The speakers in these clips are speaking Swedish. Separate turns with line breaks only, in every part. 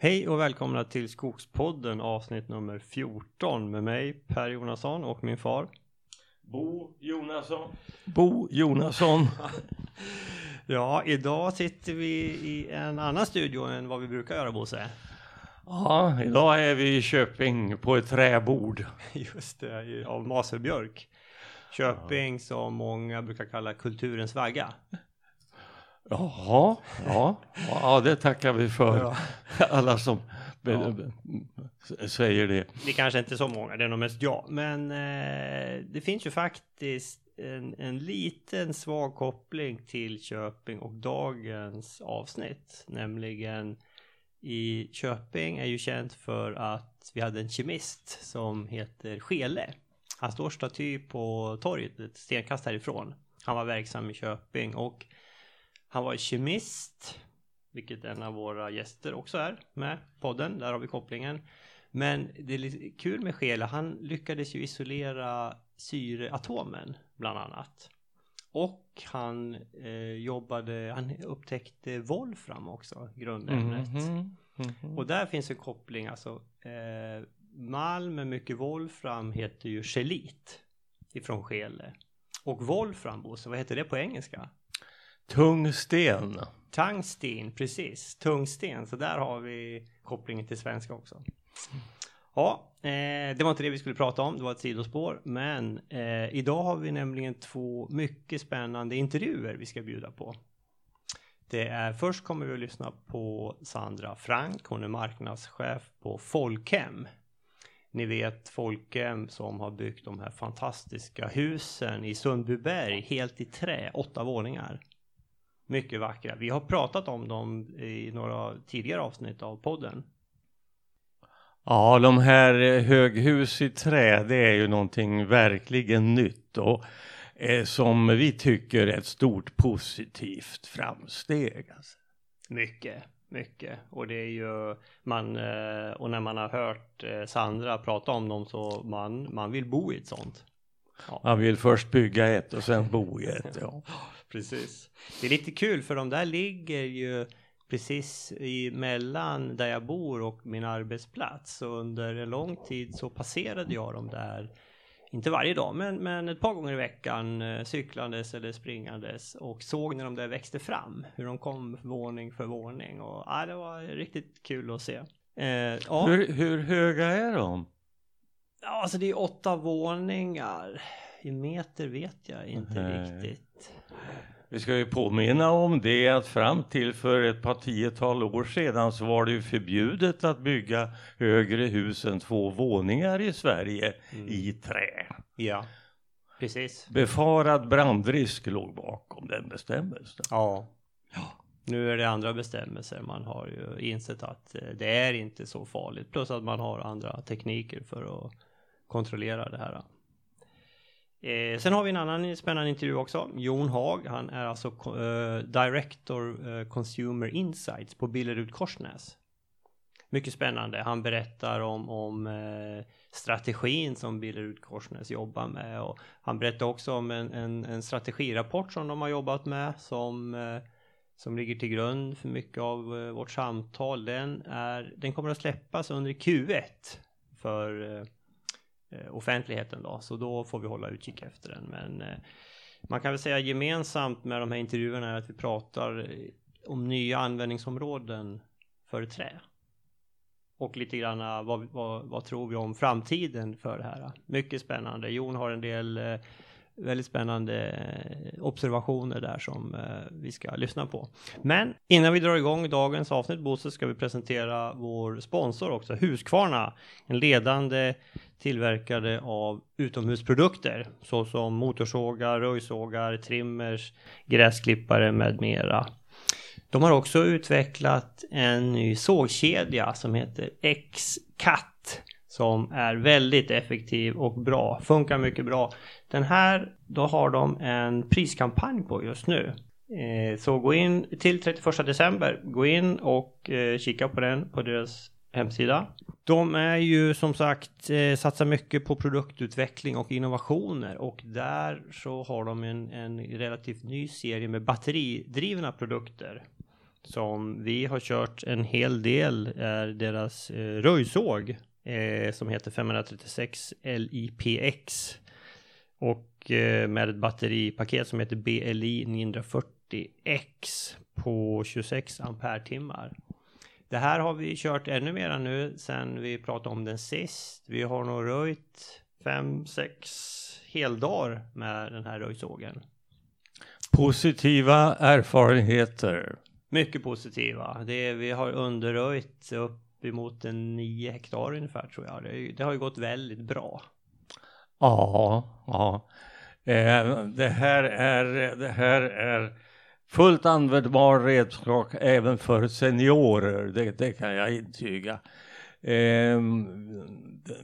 Hej och välkomna till Skogspodden avsnitt nummer 14 med mig Per Jonasson och min far.
Bo Jonasson. Bo Jonasson.
ja, idag sitter vi i en annan studio än vad vi brukar göra Bosse.
Ja, idag är vi i Köping på ett träbord.
Just det, av maserbjörk. Köping ja. som många brukar kalla kulturens vagga.
Jaha, ja, ja det tackar vi för. Ja. Alla som ja. säger det.
Det kanske inte är så många, det är nog mest jag. Men eh, det finns ju faktiskt en, en liten svag koppling till Köping och dagens avsnitt. Nämligen i Köping är ju känt för att vi hade en kemist som heter Skele. Han står staty på torget ett stenkast härifrån. Han var verksam i Köping och han var kemist, vilket en av våra gäster också är med podden. Där har vi kopplingen. Men det är lite kul med Schele. Han lyckades ju isolera syreatomen bland annat. Och han eh, jobbade, han upptäckte volfram också, grundämnet. Mm -hmm. Mm -hmm. Och där finns en koppling, alltså eh, malm med mycket volfram heter ju chelit ifrån Skele. Och volfram, Bosse, vad heter det på engelska?
Tungsten.
Tungsten, precis. Tungsten, så där har vi kopplingen till svenska också. Ja, eh, det var inte det vi skulle prata om, det var ett sidospår. Men eh, idag har vi nämligen två mycket spännande intervjuer vi ska bjuda på. Det är, först kommer vi att lyssna på Sandra Frank, hon är marknadschef på Folkhem. Ni vet Folkhem som har byggt de här fantastiska husen i Sundbyberg, helt i trä, åtta våningar. Mycket vackra. Vi har pratat om dem i några tidigare avsnitt av podden.
Ja, de här höghus i trä, det är ju någonting verkligen nytt och eh, som vi tycker är ett stort positivt framsteg. Alltså.
Mycket, mycket. Och det är ju man eh, och när man har hört eh, Sandra prata om dem så man, man vill bo i ett sånt.
Ja. Man vill först bygga ett och sen bo i ett. Ja.
Precis. Det är lite kul för de där ligger ju precis mellan där jag bor och min arbetsplats. Och under en lång tid så passerade jag dem där, inte varje dag, men, men ett par gånger i veckan eh, cyklandes eller springandes och såg när de där växte fram, hur de kom våning för våning. Och ja, det var riktigt kul att se.
Eh, ja. hur, hur höga är de?
Ja, alltså det är åtta våningar. I meter vet jag inte Nej. riktigt.
Vi ska ju påminna om det att fram till för ett par tiotal år sedan så var det ju förbjudet att bygga högre hus än två våningar i Sverige mm. i trä.
Ja, precis.
Befarad brandrisk låg bakom den bestämmelsen.
Ja. ja. Nu är det andra bestämmelser. Man har ju insett att eh, det är inte så farligt. Plus att man har andra tekniker för att kontrollera det här. Eh, sen har vi en annan spännande intervju också. Jon Haag, han är alltså eh, Director eh, Consumer Insights på Billerud Korsnäs. Mycket spännande. Han berättar om, om eh, strategin som Billerud Korsnäs jobbar med. Och han berättar också om en, en, en strategirapport som de har jobbat med som, eh, som ligger till grund för mycket av eh, vårt samtal. Den, är, den kommer att släppas under Q1 för Eh, Eh, offentligheten då, så då får vi hålla utkik efter den. Men eh, man kan väl säga gemensamt med de här intervjuerna är att vi pratar eh, om nya användningsområden för trä. Och lite grann vad, vad, vad tror vi om framtiden för det här? Mycket spännande. Jon har en del väldigt spännande eh, observationer där som eh, vi ska lyssna på. Men innan vi drar igång dagens avsnitt Bosse ska vi presentera vår sponsor också, Husqvarna, en ledande tillverkare av utomhusprodukter såsom motorsågar, röjsågar, trimmers, gräsklippare med mera. De har också utvecklat en ny sågkedja som heter X-Cut som är väldigt effektiv och bra, funkar mycket bra. Den här, då har de en priskampanj på just nu. Eh, så gå in till 31 december, gå in och eh, kika på den på deras hemsida. De är ju som sagt eh, satsar mycket på produktutveckling och innovationer och där så har de en, en relativt ny serie med batteridrivna produkter. som vi har kört en hel del är deras eh, röjsåg eh, som heter 536 LIPX och eh, med ett batteripaket som heter BLI 940X på 26 ampere-timmar. Det här har vi kört ännu mera nu sen vi pratade om den sist. Vi har nog röjt 5-6 heldagar med den här röjsågen.
Positiva erfarenheter.
Mycket positiva. Det vi har underröjt upp emot en 9 hektar ungefär tror jag. Det, det har ju gått väldigt bra.
Ja, ja. Eh, det här är, det här är fullt användbar redskap även för seniorer. Det, det kan jag intyga. Eh,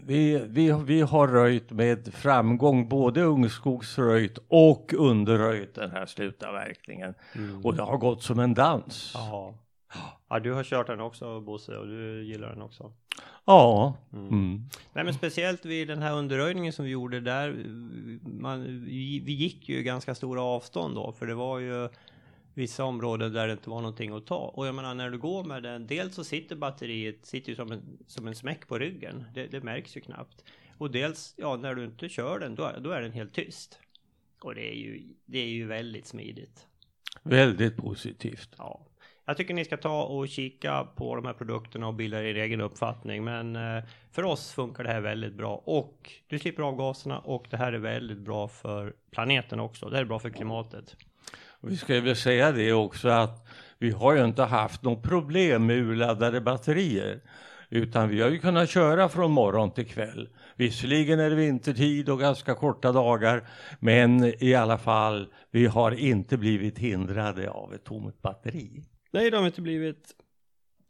vi, vi, vi har röjt med framgång både ungskogsröjt och underröjt den här slutavverkningen. Mm. Och det har gått som en dans.
Ja. Ja, du har kört den också Bosse och du gillar den också.
Ja. Mm. Mm.
Nej men speciellt vid den här underröjningen som vi gjorde där. Man, vi, vi gick ju ganska stora avstånd då för det var ju vissa områden där det inte var någonting att ta. Och jag menar när du går med den, dels så sitter batteriet sitter ju som en, som en smäck på ryggen. Det, det märks ju knappt. Och dels, ja när du inte kör den, då, då är den helt tyst. Och det är ju, det är ju väldigt smidigt.
Väldigt positivt.
Ja. Jag tycker ni ska ta och kika på de här produkterna och bilda er egen uppfattning. Men eh, för oss funkar det här väldigt bra och du slipper avgaserna och det här är väldigt bra för planeten också. Det här är bra för klimatet.
Vi ska väl säga det också att vi har ju inte haft något problem med urladdade batterier. Utan vi har ju kunnat köra från morgon till kväll. Visserligen är det vintertid och ganska korta dagar. Men i alla fall, vi har inte blivit hindrade av ett tomt batteri.
Nej, det har inte blivit.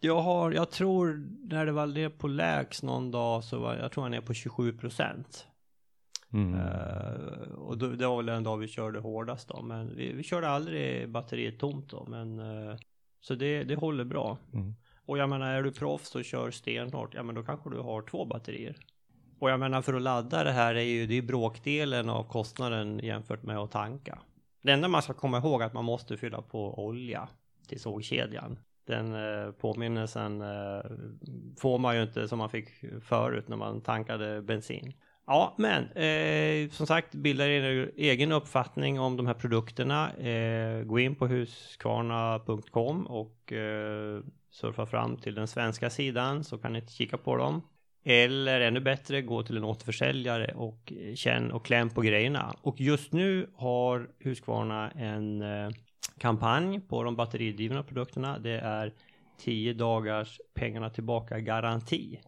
Jag har, jag tror när det var ner på lägst någon dag så var jag tror han är på 27 procent. Mm. Uh, och då, det var väl den dag vi körde hårdast då. Men vi, vi körde aldrig batteriet tomt då. Men, uh, så det, det håller bra. Mm. Och jag menar är du proffs och kör stenhårt. Ja men då kanske du har två batterier. Och jag menar för att ladda det här är ju det är bråkdelen av kostnaden jämfört med att tanka. Det enda man ska komma ihåg är att man måste fylla på olja till sågkedjan. Den eh, påminnelsen eh, får man ju inte som man fick förut när man tankade bensin. Ja, men eh, som sagt, bilda er egen uppfattning om de här produkterna. Eh, gå in på huskvarna.com och eh, surfa fram till den svenska sidan så kan ni kika på dem. Eller ännu bättre, gå till en återförsäljare och eh, känn och kläm på grejerna. Och just nu har Husqvarna en eh, kampanj på de batteridrivna produkterna. Det är 10 dagars pengarna tillbaka garanti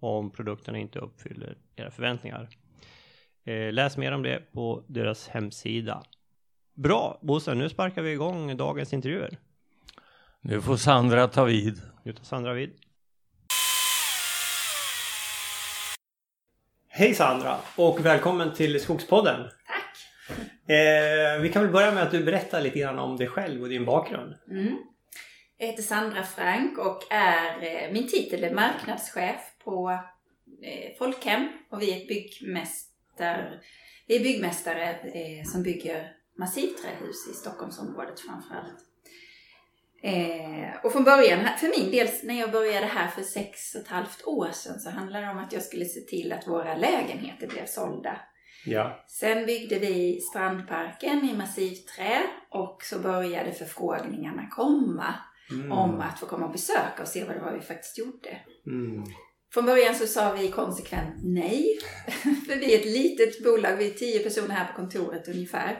om produkterna inte uppfyller era förväntningar. Eh, läs mer om det på deras hemsida. Bra Bosse, nu sparkar vi igång dagens intervjuer.
Nu får Sandra ta vid.
Nu tar Sandra vid. Hej Sandra och välkommen till Skogspodden. Eh, vi kan väl börja med att du berättar lite grann om dig själv och din bakgrund.
Mm. Jag heter Sandra Frank och är, eh, min titel är marknadschef på eh, Folkhem och vi är byggmästar, vi är byggmästare eh, som bygger massivträhus i Stockholmsområdet framförallt. Eh, och från början, för min del, när jag började här för sex och ett halvt år sedan så handlade det om att jag skulle se till att våra lägenheter blev sålda.
Ja.
Sen byggde vi Strandparken i massivträ och så började förfrågningarna komma mm. om att få komma och besöka och se vad det var vi faktiskt gjorde. Mm. Från början så sa vi konsekvent nej. För vi är ett litet bolag, vi är tio personer här på kontoret ungefär.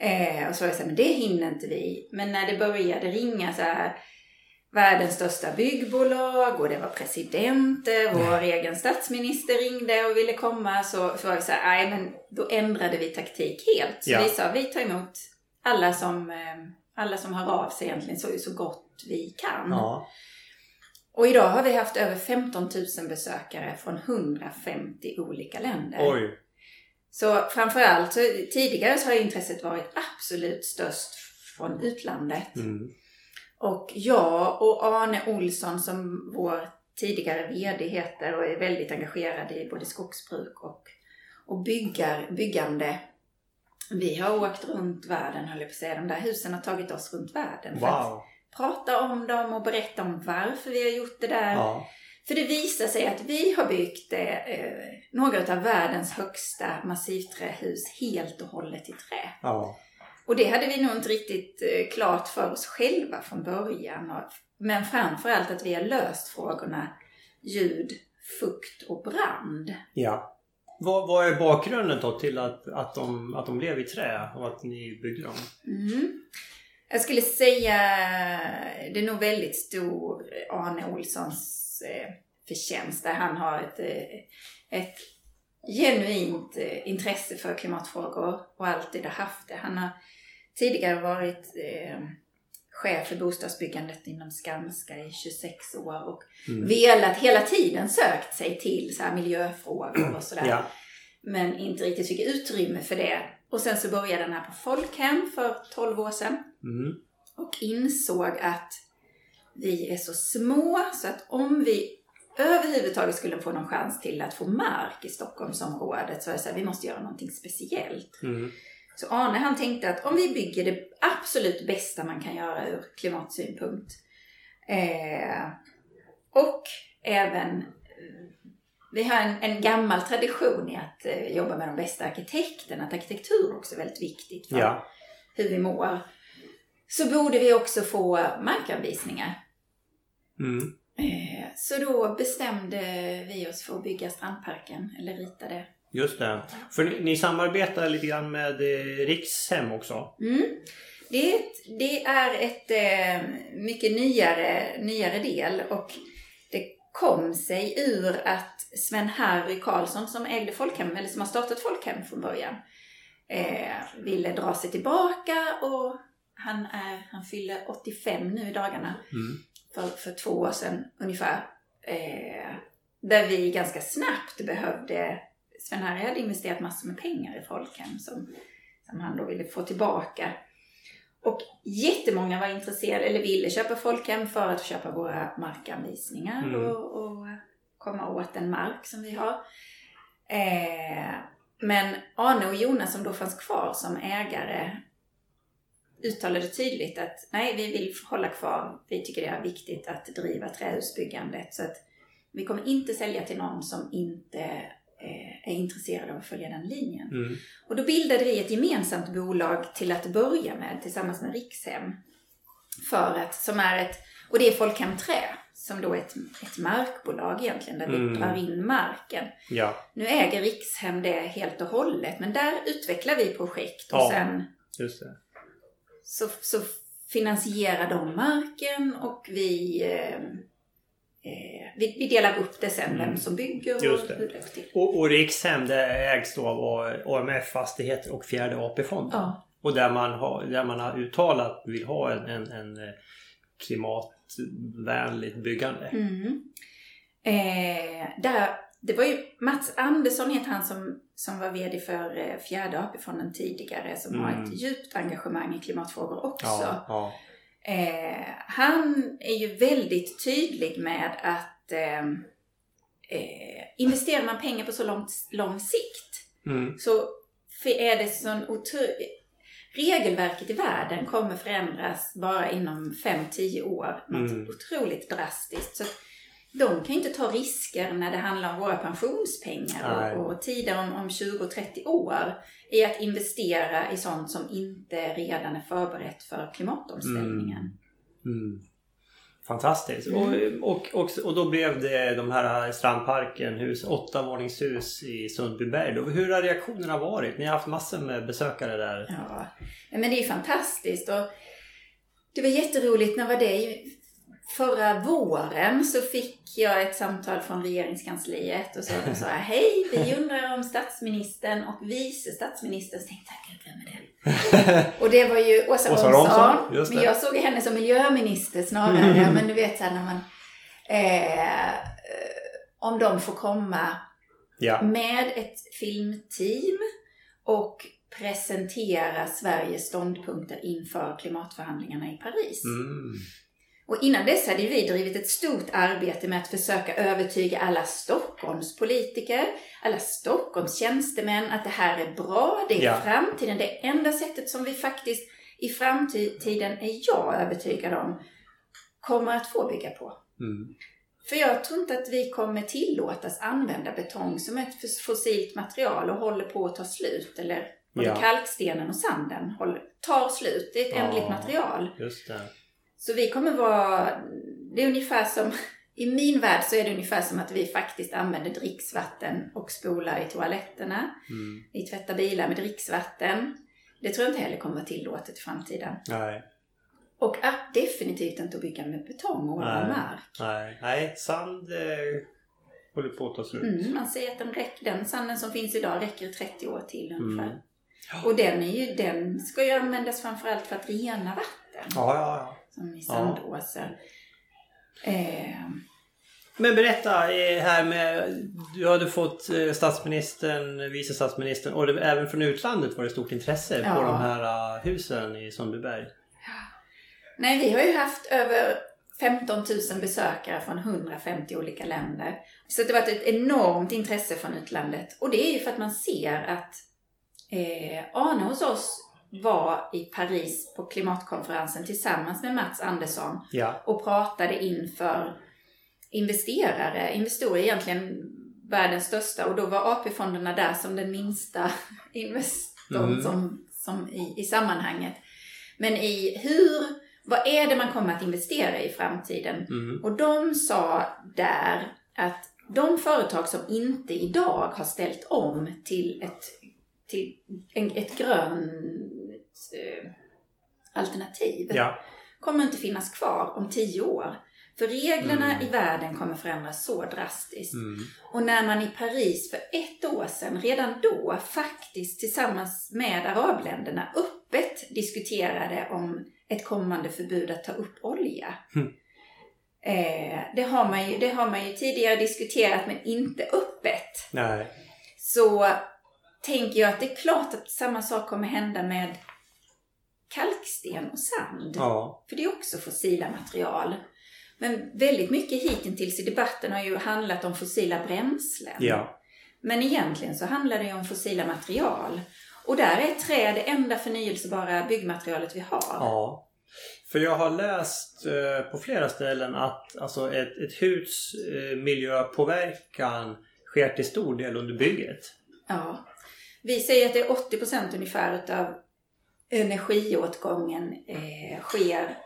Eh, och så var jag så här, men det hinner inte vi. Men när det började ringa så här, världens största byggbolag och det var presidenter, vår egen statsminister ringde och ville komma. Så, så var vi så här, nej men då ändrade vi taktik helt. Så ja. vi sa, vi tar emot alla som, eh, alla som hör av sig egentligen så, så gott vi kan. Ja. Och idag har vi haft över 15 000 besökare från 150 olika länder.
Oj!
Så framförallt, så tidigare så har intresset varit absolut störst från utlandet. Mm. Och jag och Arne Olsson som vår tidigare VD heter och är väldigt engagerad i både skogsbruk och, och byggar, byggande. Vi har åkt runt världen höll jag på att säga. De där husen har tagit oss runt världen.
Wow
prata om dem och berätta om varför vi har gjort det där. Ja. För det visar sig att vi har byggt eh, några av världens högsta massivträhus helt och hållet i trä. Ja. Och det hade vi nog inte riktigt eh, klart för oss själva från början. Men framförallt att vi har löst frågorna ljud, fukt och brand.
Ja. Vad, vad är bakgrunden då till att, att, de, att de blev i trä och att ni byggde dem?
Mm. Jag skulle säga det är nog väldigt stor Arne Olssons eh, förtjänst där han har ett, eh, ett genuint eh, intresse för klimatfrågor och alltid har haft det. Han har tidigare varit eh, chef för bostadsbyggandet inom Skanska i 26 år och mm. velat hela tiden sökt sig till så här miljöfrågor och sådär. Ja. Men inte riktigt fick utrymme för det. Och sen så började han här på Folkhem för 12 år sedan. Mm. Och insåg att vi är så små så att om vi överhuvudtaget skulle få någon chans till att få mark i Stockholmsområdet så är det så här, vi måste göra någonting speciellt. Mm. Så Arne han tänkte att om vi bygger det absolut bästa man kan göra ur klimatsynpunkt eh, och även vi har en, en, gammal tradition i att eh, jobba med de bästa arkitekterna, att arkitektur också är väldigt viktigt för ja. hur vi mår. Så borde vi också få markanvisningar. Mm. Eh, så då bestämde vi oss för att bygga Strandparken, eller ritade
Just det. För ni, ni samarbetar lite grann med eh, Rikshem också?
Mm. Det, är ett, det är ett eh, mycket nyare, nyare del och det kom sig ur att Sven-Harry Karlsson som ägde Folkhem, eller som har startat Folkhem från början, eh, ville dra sig tillbaka och han, är, han fyller 85 nu i dagarna. Mm. För, för två år sedan ungefär. Eh, där vi ganska snabbt behövde Sven-Harry hade investerat massor med pengar i folkhem som, som han då ville få tillbaka. Och jättemånga var intresserade, eller ville köpa folkhem för att köpa våra markanvisningar mm. och, och, komma åt den mark som vi har. Eh, men Arne och Jonas som då fanns kvar som ägare uttalade tydligt att nej, vi vill hålla kvar. Vi tycker det är viktigt att driva trähusbyggandet. Så att vi kommer inte sälja till någon som inte är intresserade av att följa den linjen. Mm. Och då bildade vi ett gemensamt bolag till att börja med tillsammans med Rikshem. För att, som är ett, och det är Folkhem Trä som då är ett, ett markbolag egentligen där mm. vi drar in marken. Ja. Nu äger Rikshem det helt och hållet men där utvecklar vi projekt och ja, sen Så, så finansierar de marken och vi eh, Eh, vi, vi, delar upp det sen, mm. vem som bygger och Just det. hur det till.
Och, och Rikshem det ägs då av AMF Fastigheter och Fjärde AP-fonden. Ja. Och där man, har, där man har uttalat vill ha en, en, en eh, klimatvänligt byggande. Mm.
Eh, där, det var ju Mats Andersson heter han som, som var VD för eh, Fjärde AP-fonden tidigare som mm. har ett djupt engagemang i klimatfrågor också. Ja, ja. Eh, han är ju väldigt tydlig med att eh, eh, investerar man pengar på så lång, lång sikt mm. så är det sån otroligt regelverket i världen kommer förändras bara inom 5-10 år. Något mm. otroligt drastiskt. Så de kan ju inte ta risker när det handlar om våra pensionspengar och, och tider om, om 20-30 år i att investera i sånt som inte redan är förberett för klimatomställningen. Mm. Mm.
Fantastiskt. Mm. Och, och, och, och då blev det de här Strandparken, hus, åttavåningshus i Sundbyberg. Hur har reaktionerna varit? Ni har haft massor med besökare där.
Ja, men det är fantastiskt. Och det var jätteroligt. När var det? Förra våren så fick jag ett samtal från regeringskansliet och så sa jag hej, vi undrar om statsministern och vice statsministern. Så tänkte jag, vem är det? och det var ju Åsa, Åsa Romson. Men jag såg henne som miljöminister snarare. Mm. Men du vet så här när man... Eh, om de får komma ja. med ett filmteam och presentera Sveriges ståndpunkter inför klimatförhandlingarna i Paris. Mm. Och innan dess hade vi drivit ett stort arbete med att försöka övertyga alla Stockholms politiker, alla Stockholms tjänstemän att det här är bra, det är ja. framtiden. Det enda sättet som vi faktiskt i framtiden, är jag övertygad om, kommer att få bygga på. Mm. För jag tror inte att vi kommer tillåtas använda betong som ett fossilt material och håller på att ta slut. Eller både ja. kalkstenen och sanden håller, tar slut. Det är ett ja, ändligt material.
Just det.
Så vi kommer vara... Det är ungefär som... I min värld så är det ungefär som att vi faktiskt använder dricksvatten och spolar i toaletterna. Mm. Vi tvättar bilar med dricksvatten. Det tror jag inte heller kommer vara tillåtet i framtiden.
Nej.
Och att definitivt inte att bygga med betong och nej, mark.
Nej, nej sand eh, håller på att ta slut.
Mm, man säger att den, räck, den sanden som finns idag räcker 30 år till ungefär. Mm. Och den, är ju, den ska ju användas framförallt för att rena vatten.
Ja, ja, ja.
Som i sandåsar. Ja. Eh,
men berätta eh, här med, du hade fått eh, statsministern, vice statsministern och det, även från utlandet var det stort intresse ja. på de här uh, husen i Sundbyberg.
Nej, vi har ju haft över 15 000 besökare från 150 olika länder. Så det har varit ett enormt intresse från utlandet. Och det är ju för att man ser att eh, Arne hos oss var i Paris på klimatkonferensen tillsammans med Mats Andersson
ja.
och pratade inför investerare. Investorer egentligen världens största och då var AP-fonderna där som den minsta investorn mm. som, som i, i sammanhanget. Men i hur vad är det man kommer att investera i framtiden? Mm. Och de sa där att de företag som inte idag har ställt om till ett, till en, ett grönt eh, alternativ
ja.
kommer inte finnas kvar om tio år. För reglerna mm. i världen kommer förändras så drastiskt. Mm. Och när man i Paris för ett år sedan, redan då, faktiskt tillsammans med arabländerna öppet diskuterade om ett kommande förbud att ta upp olja. Mm. Eh, det, har man ju, det har man ju tidigare diskuterat men inte öppet.
Nej.
Så tänker jag att det är klart att samma sak kommer hända med kalksten och sand.
Ja.
För det är också fossila material. Men väldigt mycket hittills i debatten har ju handlat om fossila bränslen.
Ja.
Men egentligen så handlar det ju om fossila material. Och där är trä det enda förnyelsebara byggmaterialet vi har.
Ja. För jag har läst eh, på flera ställen att alltså ett, ett hus eh, miljöpåverkan sker till stor del under bygget.
Ja. Vi säger att det är 80% ungefär utav energiåtgången eh, sker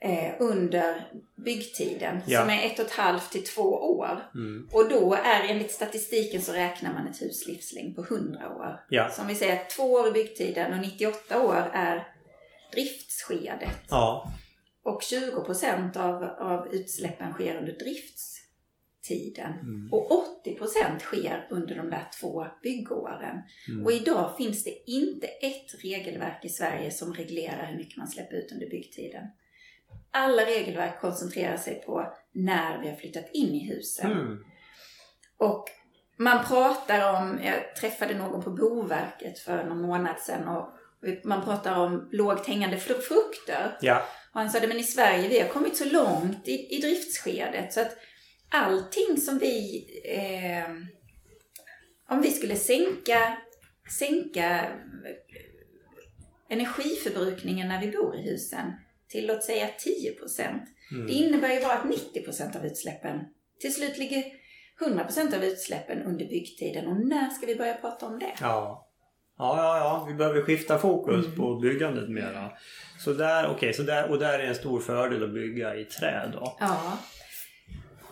eh, under byggtiden ja. som är ett och ett halvt till två år. Mm. Och då är enligt statistiken så räknar man ett hus livslängd på 100 år.
Ja.
Så om vi säger två år är byggtiden och 98 år är driftsskedet.
Ja.
Och 20 procent av, av utsläppen sker under driftstiden. Mm. Och 80 procent sker under de där två byggåren. Mm. Och idag finns det inte ett regelverk i Sverige som reglerar hur mycket man släpper ut under byggtiden alla regelverk koncentrerar sig på när vi har flyttat in i husen. Mm. Och man pratar om, jag träffade någon på Boverket för någon månad sedan och man pratar om lågt hängande frukter.
Ja.
Och han sa men i Sverige vi har kommit så långt i, i driftsskedet så att allting som vi, eh, om vi skulle sänka, sänka energiförbrukningen när vi bor i husen till låt säga 10 Mm. Det innebär ju bara att 90% av utsläppen till slut ligger 100% av utsläppen under byggtiden. Och när ska vi börja prata om det?
Ja. Ja, ja, ja. Vi behöver skifta fokus mm. på byggandet mera. Så där, okay, så där, och där är en stor fördel att bygga i trä då.
Ja.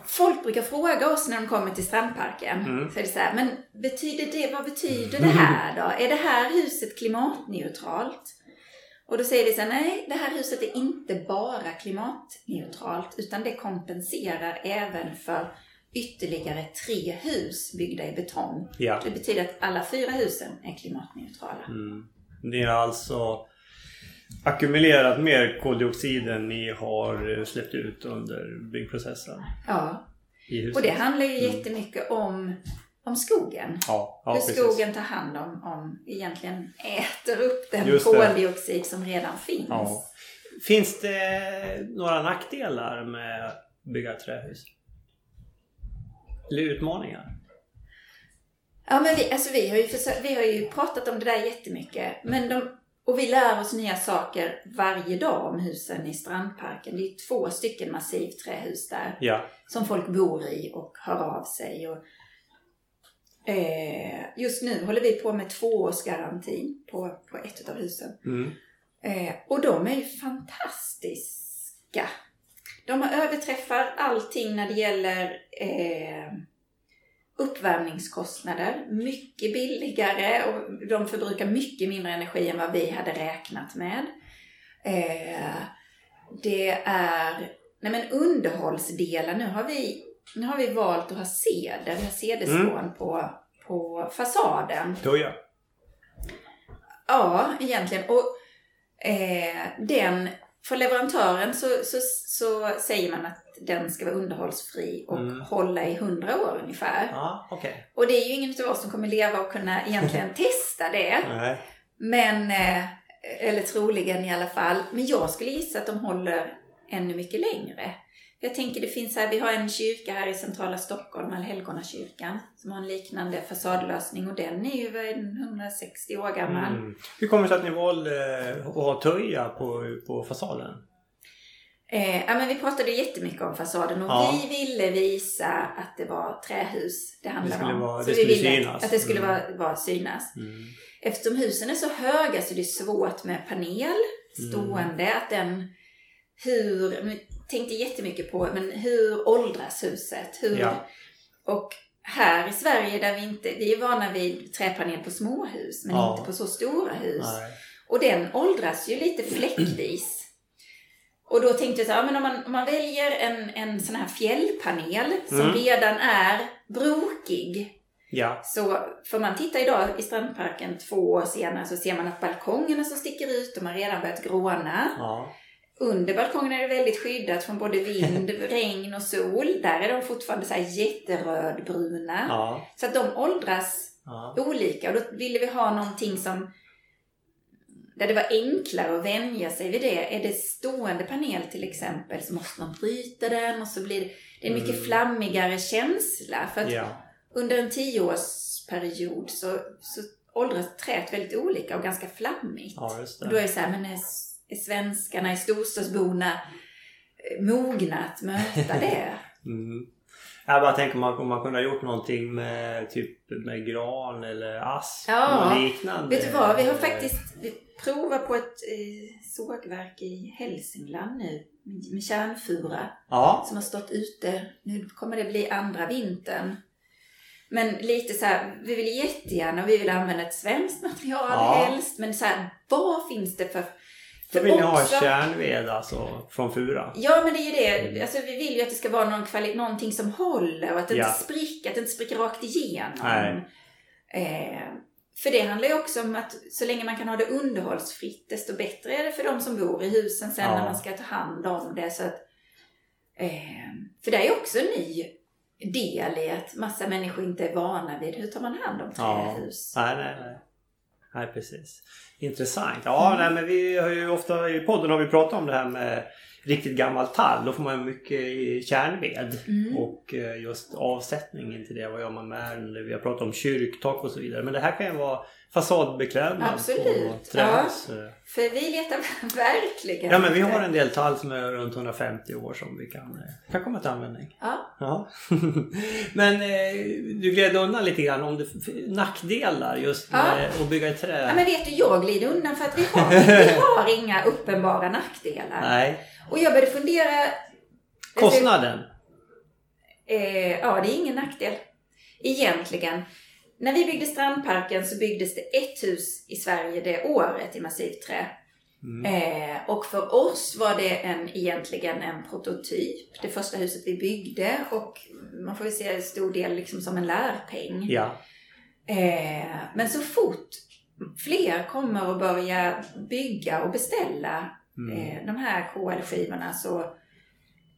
Folk brukar fråga oss när de kommer till strandparken. Mm. Så är det så här, men betyder det, vad betyder det här då? Är det här huset klimatneutralt? Och då säger vi så här, nej, det här huset är inte bara klimatneutralt utan det kompenserar även för ytterligare tre hus byggda i betong.
Ja.
Det betyder att alla fyra husen är klimatneutrala.
Mm. Ni har alltså ackumulerat mer koldioxid än ni har släppt ut under byggprocessen?
Ja. Och det handlar ju mm. jättemycket om om skogen.
Ja, ja,
Hur
precis.
skogen tar hand om, om, egentligen äter upp den koldioxid som redan finns. Ja.
Finns det några nackdelar med att bygga trähus? Eller utmaningar?
Ja, men vi, alltså vi, har ju försökt, vi har ju pratat om det där jättemycket. Men de och vi lär oss nya saker varje dag om husen i Strandparken. Det är två stycken massivträhus där.
Ja.
Som folk bor i och hör av sig. Och, eh, just nu håller vi på med tvåårsgarantin på, på ett av husen.
Mm.
Eh, och de är ju fantastiska. De överträffar allting när det gäller eh, uppvärmningskostnader. Mycket billigare och de förbrukar mycket mindre energi än vad vi hade räknat med. Eh, det är nej men underhållsdelen. Nu har vi, nu har vi valt att ha har cederspån mm. på, på fasaden.
Då ja.
Ja, egentligen. Och eh, den för leverantören så, så, så säger man att den ska vara underhållsfri och mm. hålla i hundra år ungefär.
Ja, okay.
Och det är ju ingen av oss som kommer leva och kunna egentligen testa det.
Nej.
Men, eh, eller troligen i alla fall. Men jag skulle gissa att de håller ännu mycket längre. Jag tänker det finns här, vi har en kyrka här i centrala Stockholm, Allhelgonakyrkan, som har en liknande fasadlösning och den är ju 160 år gammal. Mm.
Hur kommer det sig att ni valde att ha töja på, på fasaden?
Eh, ja, men vi pratade jättemycket om fasaden och ja. vi ville visa att det var trähus det handlade
det
om.
Vara, så vi ville synas.
att det skulle mm. vara, vara synas. Mm. Eftersom husen är så höga så det är svårt med panel stående, mm. att den hur, nu tänkte jättemycket på, men hur åldras huset? Hur, ja. Och här i Sverige där vi inte, vi är vana vid träpanel på småhus men ja. inte på så stora hus. Nej. Och den åldras ju lite fläckvis. Och då tänkte jag så här, men om man, om man väljer en, en sån här fjällpanel som mm. redan är brokig.
Ja.
Så får man titta idag i Strandparken två år senare så ser man att balkongerna som sticker ut, de har redan börjat gråna.
Ja.
Under balkongen är det väldigt skyddat från både vind, regn och sol. Där är de fortfarande så här jätterödbruna.
Ja.
Så att de åldras olika. Och då ville vi ha någonting som där det var enklare att vänja sig vid det. Är det stående panel till exempel så måste man bryta den och så blir det, det är en mycket mm. flammigare känsla. För att
ja.
under en tioårsperiod så, så åldras träet väldigt olika och ganska flammigt.
Ja.
Och då är det så här, men är, är svenskarna, är storstadsborna eh, mogna att möta det?
mm. Jag bara tänker om man kunde ha gjort någonting med typ med gran eller asp
ja,
och liknande.
Vet du vad, vi har faktiskt provat på ett eh, sågverk i Hälsingland nu med kärnfura.
Ja.
Som har stått ute. Nu kommer det bli andra vintern. Men lite så här, vi vill jättegärna, vi vill använda ett svenskt material ja. helst. Men så här, vad finns det för
då vill ni ha kärnved alltså från fura?
Ja men det är ju det. Alltså, vi vill ju att det ska vara någon kvali- någonting som håller och att det ja. inte spricker, att det inte spricker rakt igenom. Eh, för det handlar ju också om att så länge man kan ha det underhållsfritt desto bättre är det för de som bor i husen sen ja. när man ska ta hand om det. Så att, eh, för det är ju också en ny del i att massa människor inte är vana vid hur tar man hand om trähus.
Ja. Nej, nej, nej. Nej, precis. Intressant. Ja, nej, men vi har ju ofta i podden har vi pratat om det här med riktigt gammal tall. Då får man mycket kärnved.
Mm.
Och eh, just avsättningen till det. Vad gör man med den? Vi har pratat om kyrktak och så vidare. Men det här kan ju vara fasadbeklädnad
Absolut.
trähus.
Ja, för vi letar verkligen.
Ja men vi har en del tall som är runt 150 år som vi kan, eh, kan komma till användning.
Ja.
ja. men eh, du gled undan lite grann om det, nackdelar just med ja. att bygga i trä.
Ja men vet du, jag glider undan för att vi har, vi har inga uppenbara nackdelar.
Nej.
Och jag började fundera.
Kostnaden?
Eh, ja, det är ingen nackdel. Egentligen. När vi byggde Strandparken så byggdes det ett hus i Sverige det året i massivt trä. Mm. Eh, och för oss var det en, egentligen en prototyp. Det första huset vi byggde och man får ju se en stor del liksom som en lärpeng.
Ja.
Eh, men så fort fler kommer att börja bygga och beställa mm. eh, de här KL-skivorna så,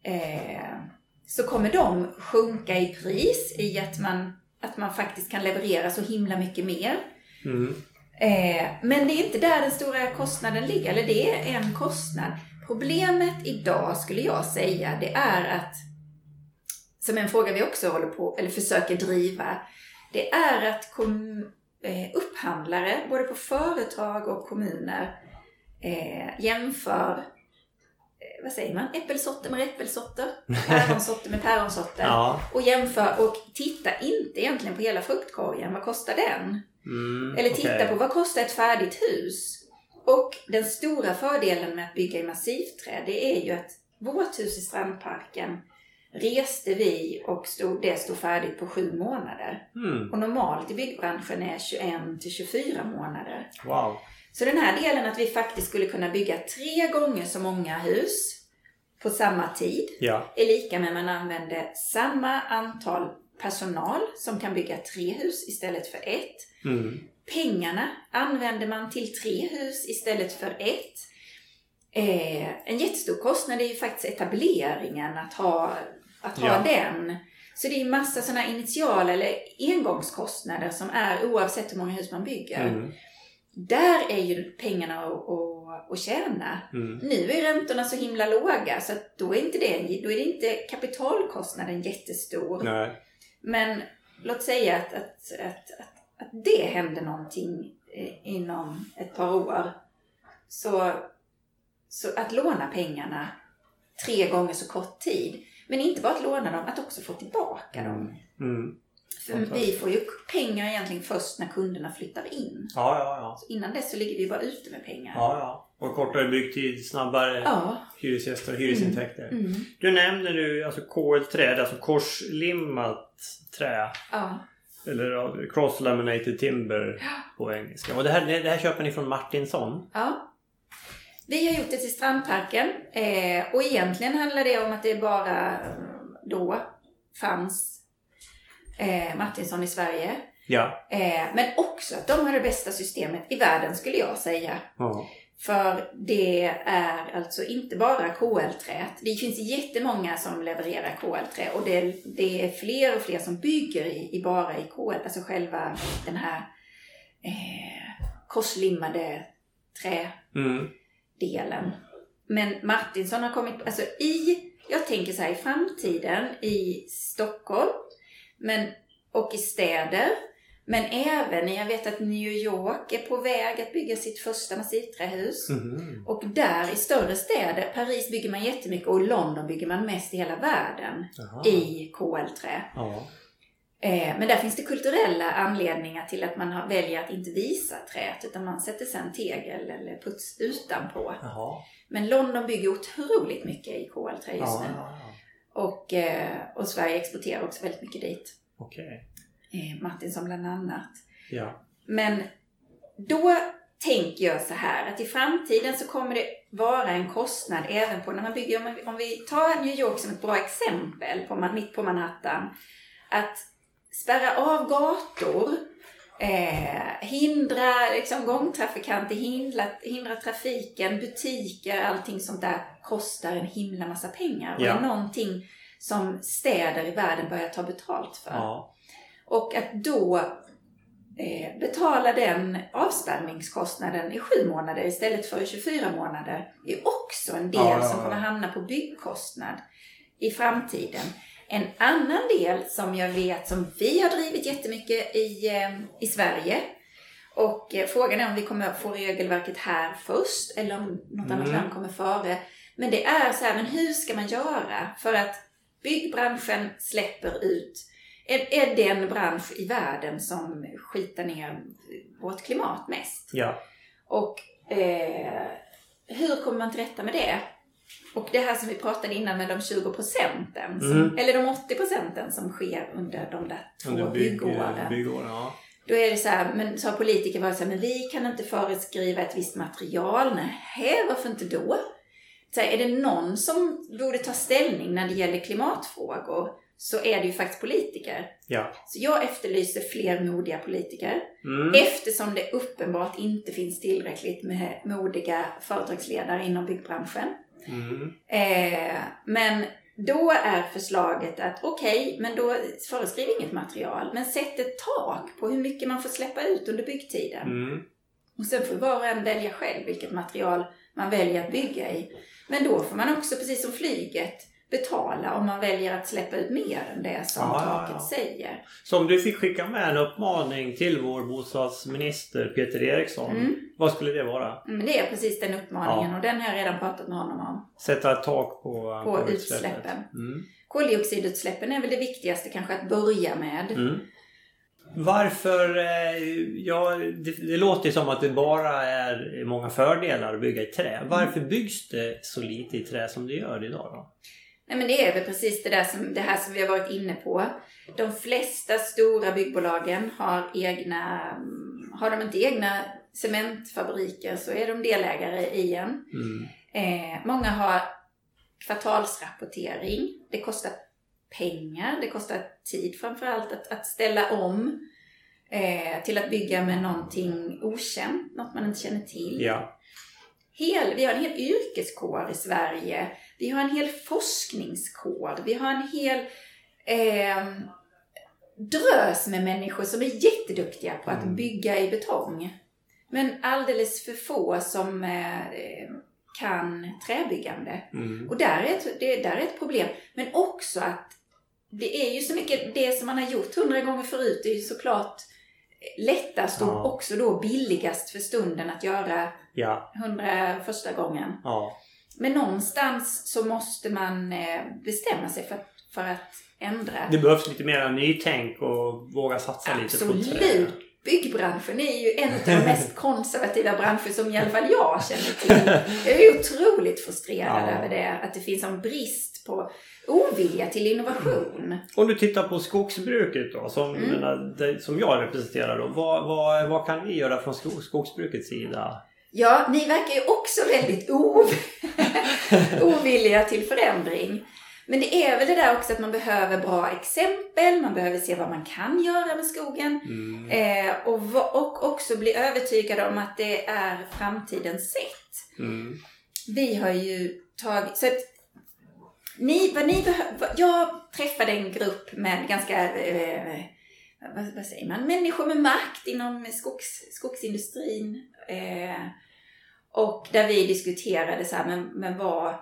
eh, så kommer de sjunka i pris i att man, att man faktiskt kan leverera så himla mycket mer.
Mm.
Eh, men det är inte där den stora kostnaden ligger, eller det är en kostnad. Problemet idag skulle jag säga, det är att, som en fråga vi också håller på, eller försöker driva, det är att kom, eh, upphandlare, både på företag och kommuner, eh, jämför vad säger man? Äppelsorter med äppelsorter, päronsorter med päronsorter.
Ja.
Och jämför och titta inte egentligen på hela fruktkorgen. Vad kostar den?
Mm,
Eller titta
okej.
på vad kostar ett färdigt hus? Och den stora fördelen med att bygga i massivträ, det är ju att vårt hus i Strandparken reste vi och stod, det stod färdigt på sju månader.
Mm,
Och normalt i byggbranschen är 21 till 24 månader.
wow.
Så den här delen att vi faktiskt skulle kunna bygga tre gånger så många hus på samma tid
Ja.
är lika med att man använder samma antal personal som kan bygga tre hus istället för ett.
Mm.
Pengarna använder man till tre hus istället för ett. Eh, en jättestor kostnad är ju faktiskt etableringen, att ha, att ha
Ja.
den. Så det är massa sådana initiala eller engångskostnader som är oavsett hur många hus man bygger.
Mm.
Där är ju pengarna att, att, att tjäna.
Mm.
Nu är räntorna så himla låga så att då är inte det, då är det inte kapitalkostnaden jättestor.
Nej.
Men låt säga att, att, att, att, att det händer någonting eh, inom ett par år. Så, så att låna pengarna tre gånger så kort tid. Men inte bara att låna dem, att också få tillbaka dem.
Mm.
För vi får ju pengar egentligen först när kunderna flyttar in.
Ja, ja, ja.
Så innan dess så ligger vi bara ute med pengar.
Ja, ja. Och kortare byggtid, snabbare
Ja.
hyresgäster och hyresintäkter.
Mm.
Du nämnde nu alltså KL-trä, alltså korslimmat trä.
ja.
Eller cross-laminated timber på engelska. Och det här, det, här köper ni från Martinsson?
Ja. Vi har gjort det till Strandparken eh, och egentligen handlar det om att det bara då fanns eh, Martinsson i Sverige.
Ja.
Eh, men också att de har det bästa systemet i världen skulle jag säga.
ja.
För det är alltså inte bara KL-träet. Det finns jättemånga som levererar KL-trä och det, det är fler och fler som bygger i, i bara i KL, alltså själva den här eh, korslimmade trädelen.
Mm.
Men Martinsson har kommit, alltså i, jag tänker så här i framtiden i Stockholm men, och i städer men även, jag vet att New York är på väg att bygga sitt första massivträhus.
Mhm.
Och där i större städer, Paris bygger man jättemycket och London bygger man mest i hela världen
Jaha.
i KL-trä.
Ja.
Eh, men där finns det kulturella anledningar till att man har, väljer att inte visa träet utan man sätter sen tegel eller puts utanpå.
Jaha.
Men London bygger otroligt mycket i KL-trä just
Ja,
nu.
ja.
Och, eh, och Sverige exporterar också väldigt mycket dit.
Okej.
Eh, Martinsson bland annat.
Ja.
Men då tänker jag så här att i framtiden så kommer det vara en kostnad även på när man bygger, om vi, om vi tar New York som ett bra exempel på, mitt på Manhattan. Att spärra av gator, eh, hindra liksom, gångtrafikanter, hindra, hindra trafiken, butiker, allting sånt där kostar en himla massa pengar. Och
Ja.
är någonting som städer i världen börjar ta betalt för.
Ja.
Och att då eh, betala den avspärrningskostnaden i sju månader istället för i 24 månader är också en del
Ja,
som kommer hamna på byggkostnad i framtiden. En annan del som jag vet som vi har drivit jättemycket i, eh, i Sverige och eh, frågan är om vi kommer få regelverket här först eller om något annat
Mm.
land kommer före. Men det är så här, men hur ska man göra för att byggbranschen släpper ut är, är den bransch i världen som skitar ner vårt klimat mest.
Ja.
Och eh, hur kommer man till rätta med det? Och det här som vi pratade innan med de 20 procenten, som-
Mm.
eller de 80 procenten som sker under de där två
Under bygg,
byggåren.
byggåren. Ja.
Då är det så här, men så har politiker varit så här, men vi kan inte föreskriva ett visst material. Nej, varför inte då? Så här, är det någon som borde ta ställning när det gäller klimatfrågor så är det ju faktiskt politiker.
Ja.
Så jag efterlyser fler modiga politiker.
Mm.
Eftersom det uppenbart inte finns tillräckligt med modiga företagsledare inom byggbranschen.
Mm.
Eh, men då är förslaget att okej, men då föreskriv inget material. Men sätt ett tak på hur mycket man får släppa ut under byggtiden.
Mm.
Och sen får var och en välja själv vilket material man väljer att bygga i. Men då får man också, precis som flyget, betala om man väljer att släppa ut mer än det som ja, taket ja, ja. säger.
Så om du fick skicka med en uppmaning till vår bostadsminister Peter Eriksson. Mm. Vad skulle det vara?
Mm, det är precis den uppmaningen och den har jag redan pratat med honom om.
Sätta ett tak på,
på, på utsläppen. Mm. Koldioxidutsläppen är väl det viktigaste kanske att börja med.
Varför? Eh, ja, det, det låter som att det bara är många fördelar att bygga i trä. Varför byggs det så lite i trä som det gör idag då?
Nej men det är väl precis det, där som, det här som vi har varit inne på. De flesta stora byggbolagen har egna, har de inte egna cementfabriker så är de delägare i en. Mm. Eh, många har kvartalsrapportering. Det kostar pengar, det kostar tid framförallt att, att ställa om eh, till att bygga med någonting okänt, något man inte känner till.
Ja.
Hel, vi har en hel yrkeskår i Sverige. Vi har en hel forskningskår. Vi har en hel eh, drös med människor som är jätteduktiga på att mm. bygga i betong. Men alldeles för få som eh, kan träbyggande. Mm. Och där är, ett, det, där är ett problem. Men också att det är ju så mycket, det som man har gjort hundra gånger förut är ju såklart lättast ja. och också då billigast för stunden att göra
ja.
hundra första gången.
Ja.
Men någonstans så måste man eh, bestämma sig för, för att ändra.
Det behövs lite mer nytänk och våga satsa
Absolut.
lite på. Absolut!
Byggbranschen är ju en av de mest konservativa branscher som i alla fall jag känner till. Jag är otroligt frustrerad över det. Att det finns en brist på ovilja till innovation.
Om du tittar på skogsbruket då, som, mm. det, som jag representerar då. Vad, vad, vad kan vi göra från skogsbrukets sida?
Ja, ni verkar ju också väldigt ov ovilliga till förändring. Men det är väl det där också att man behöver bra exempel, man behöver se vad man kan göra med skogen. Mm. Eh, och, och också bli övertygade om att det är framtidens sätt. Mm. Vi har ju tagit... Så att ni, vad ni behöver, jag träffade en grupp med ganska, eh, vad, vad, säger man, människor med makt inom skogs, skogsindustrin. Eh, och där vi diskuterade så här, men, men vad,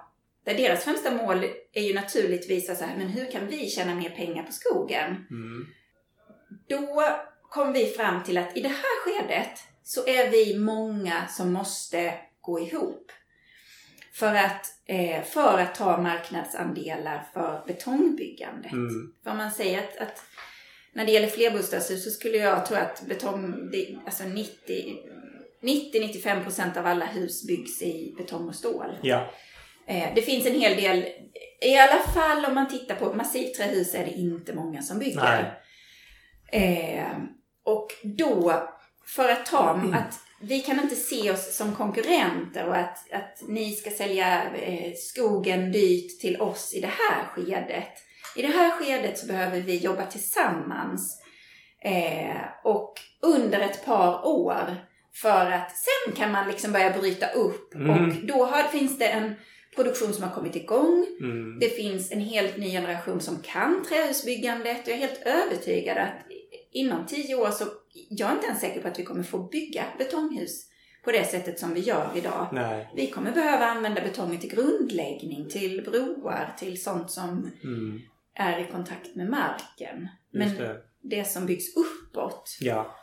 där deras främsta mål är ju naturligtvis så här, men hur kan vi tjäna mer pengar på skogen? Mm. Då kom vi fram till att i det här skedet så är vi många som måste gå ihop. För att, eh, för att ta marknadsandelar för betongbyggandet. Mm. För man säger att, att, när det gäller flerbostadshus så skulle jag tro att betong, alltså 90-95% av alla hus byggs i betong och stål.
Ja.
Eh, det finns en hel del, i alla fall om man tittar på massivträhus är det inte många som bygger. Eh, och då, för att ta, mm. att vi kan inte se oss som konkurrenter och att, att ni ska sälja eh, skogen dyrt till oss i det här skedet. I det här skedet så behöver vi jobba tillsammans eh, och under ett par år för att sen kan man liksom börja bryta upp mm. och då har, finns det en produktion som har kommit igång. Mm. Det finns en helt ny generation som kan trähusbyggandet och jag är helt övertygad att inom tio år så jag är inte ens säker på att vi kommer få bygga betonghus på det sättet som vi gör idag.
Nej.
Vi kommer behöva använda betongen till grundläggning, till broar, till sånt som mm. är i kontakt med marken. Men det. det. som byggs uppåt.
Ja.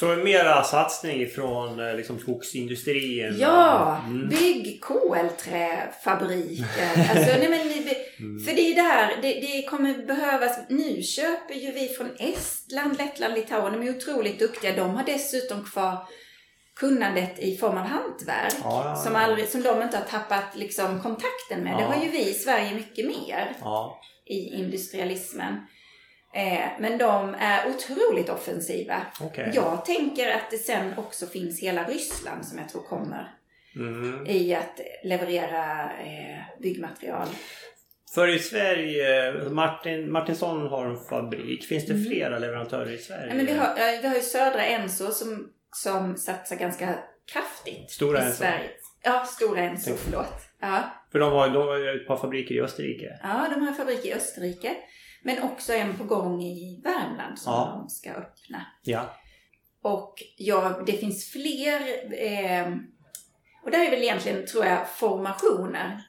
Så mera satsning från eh, liksom, skogsindustrin?
Ja! Mm. Bygg kolträfabriker. alltså, nej, men, mm. För det är där, det, det, kommer behövas. Nu köper ju vi från Estland, Lettland, Litauen. De är otroligt duktiga. De har dessutom kvar kunnandet i form av hantverk. Ja, ja, ja. Som, aldrig, som de inte har tappat liksom, kontakten med. Det har ju vi i Sverige mycket mer. I industrialismen. Eh, men de är otroligt offensiva.
Okay.
Jag tänker att det sen också finns hela Ryssland som jag tror kommer mm. i att leverera eh, byggmaterial.
För i Sverige, Martin, Martinsson har en fabrik. Finns det mm. flera leverantörer i Sverige?
Ja, men vi, har, vi har ju Södra Enso som, som satsar ganska kraftigt
Stora
i
Enso?
Sverige. Ja, Stora Enso, förlåt. Ja.
För de har, de har ett par fabriker i Österrike?
Ja, de har en fabrik i Österrike. Men också en på gång i Värmland som ja. de ska öppna.
Ja.
Och ja, det finns fler. Eh, och där är väl egentligen, tror jag, formationer.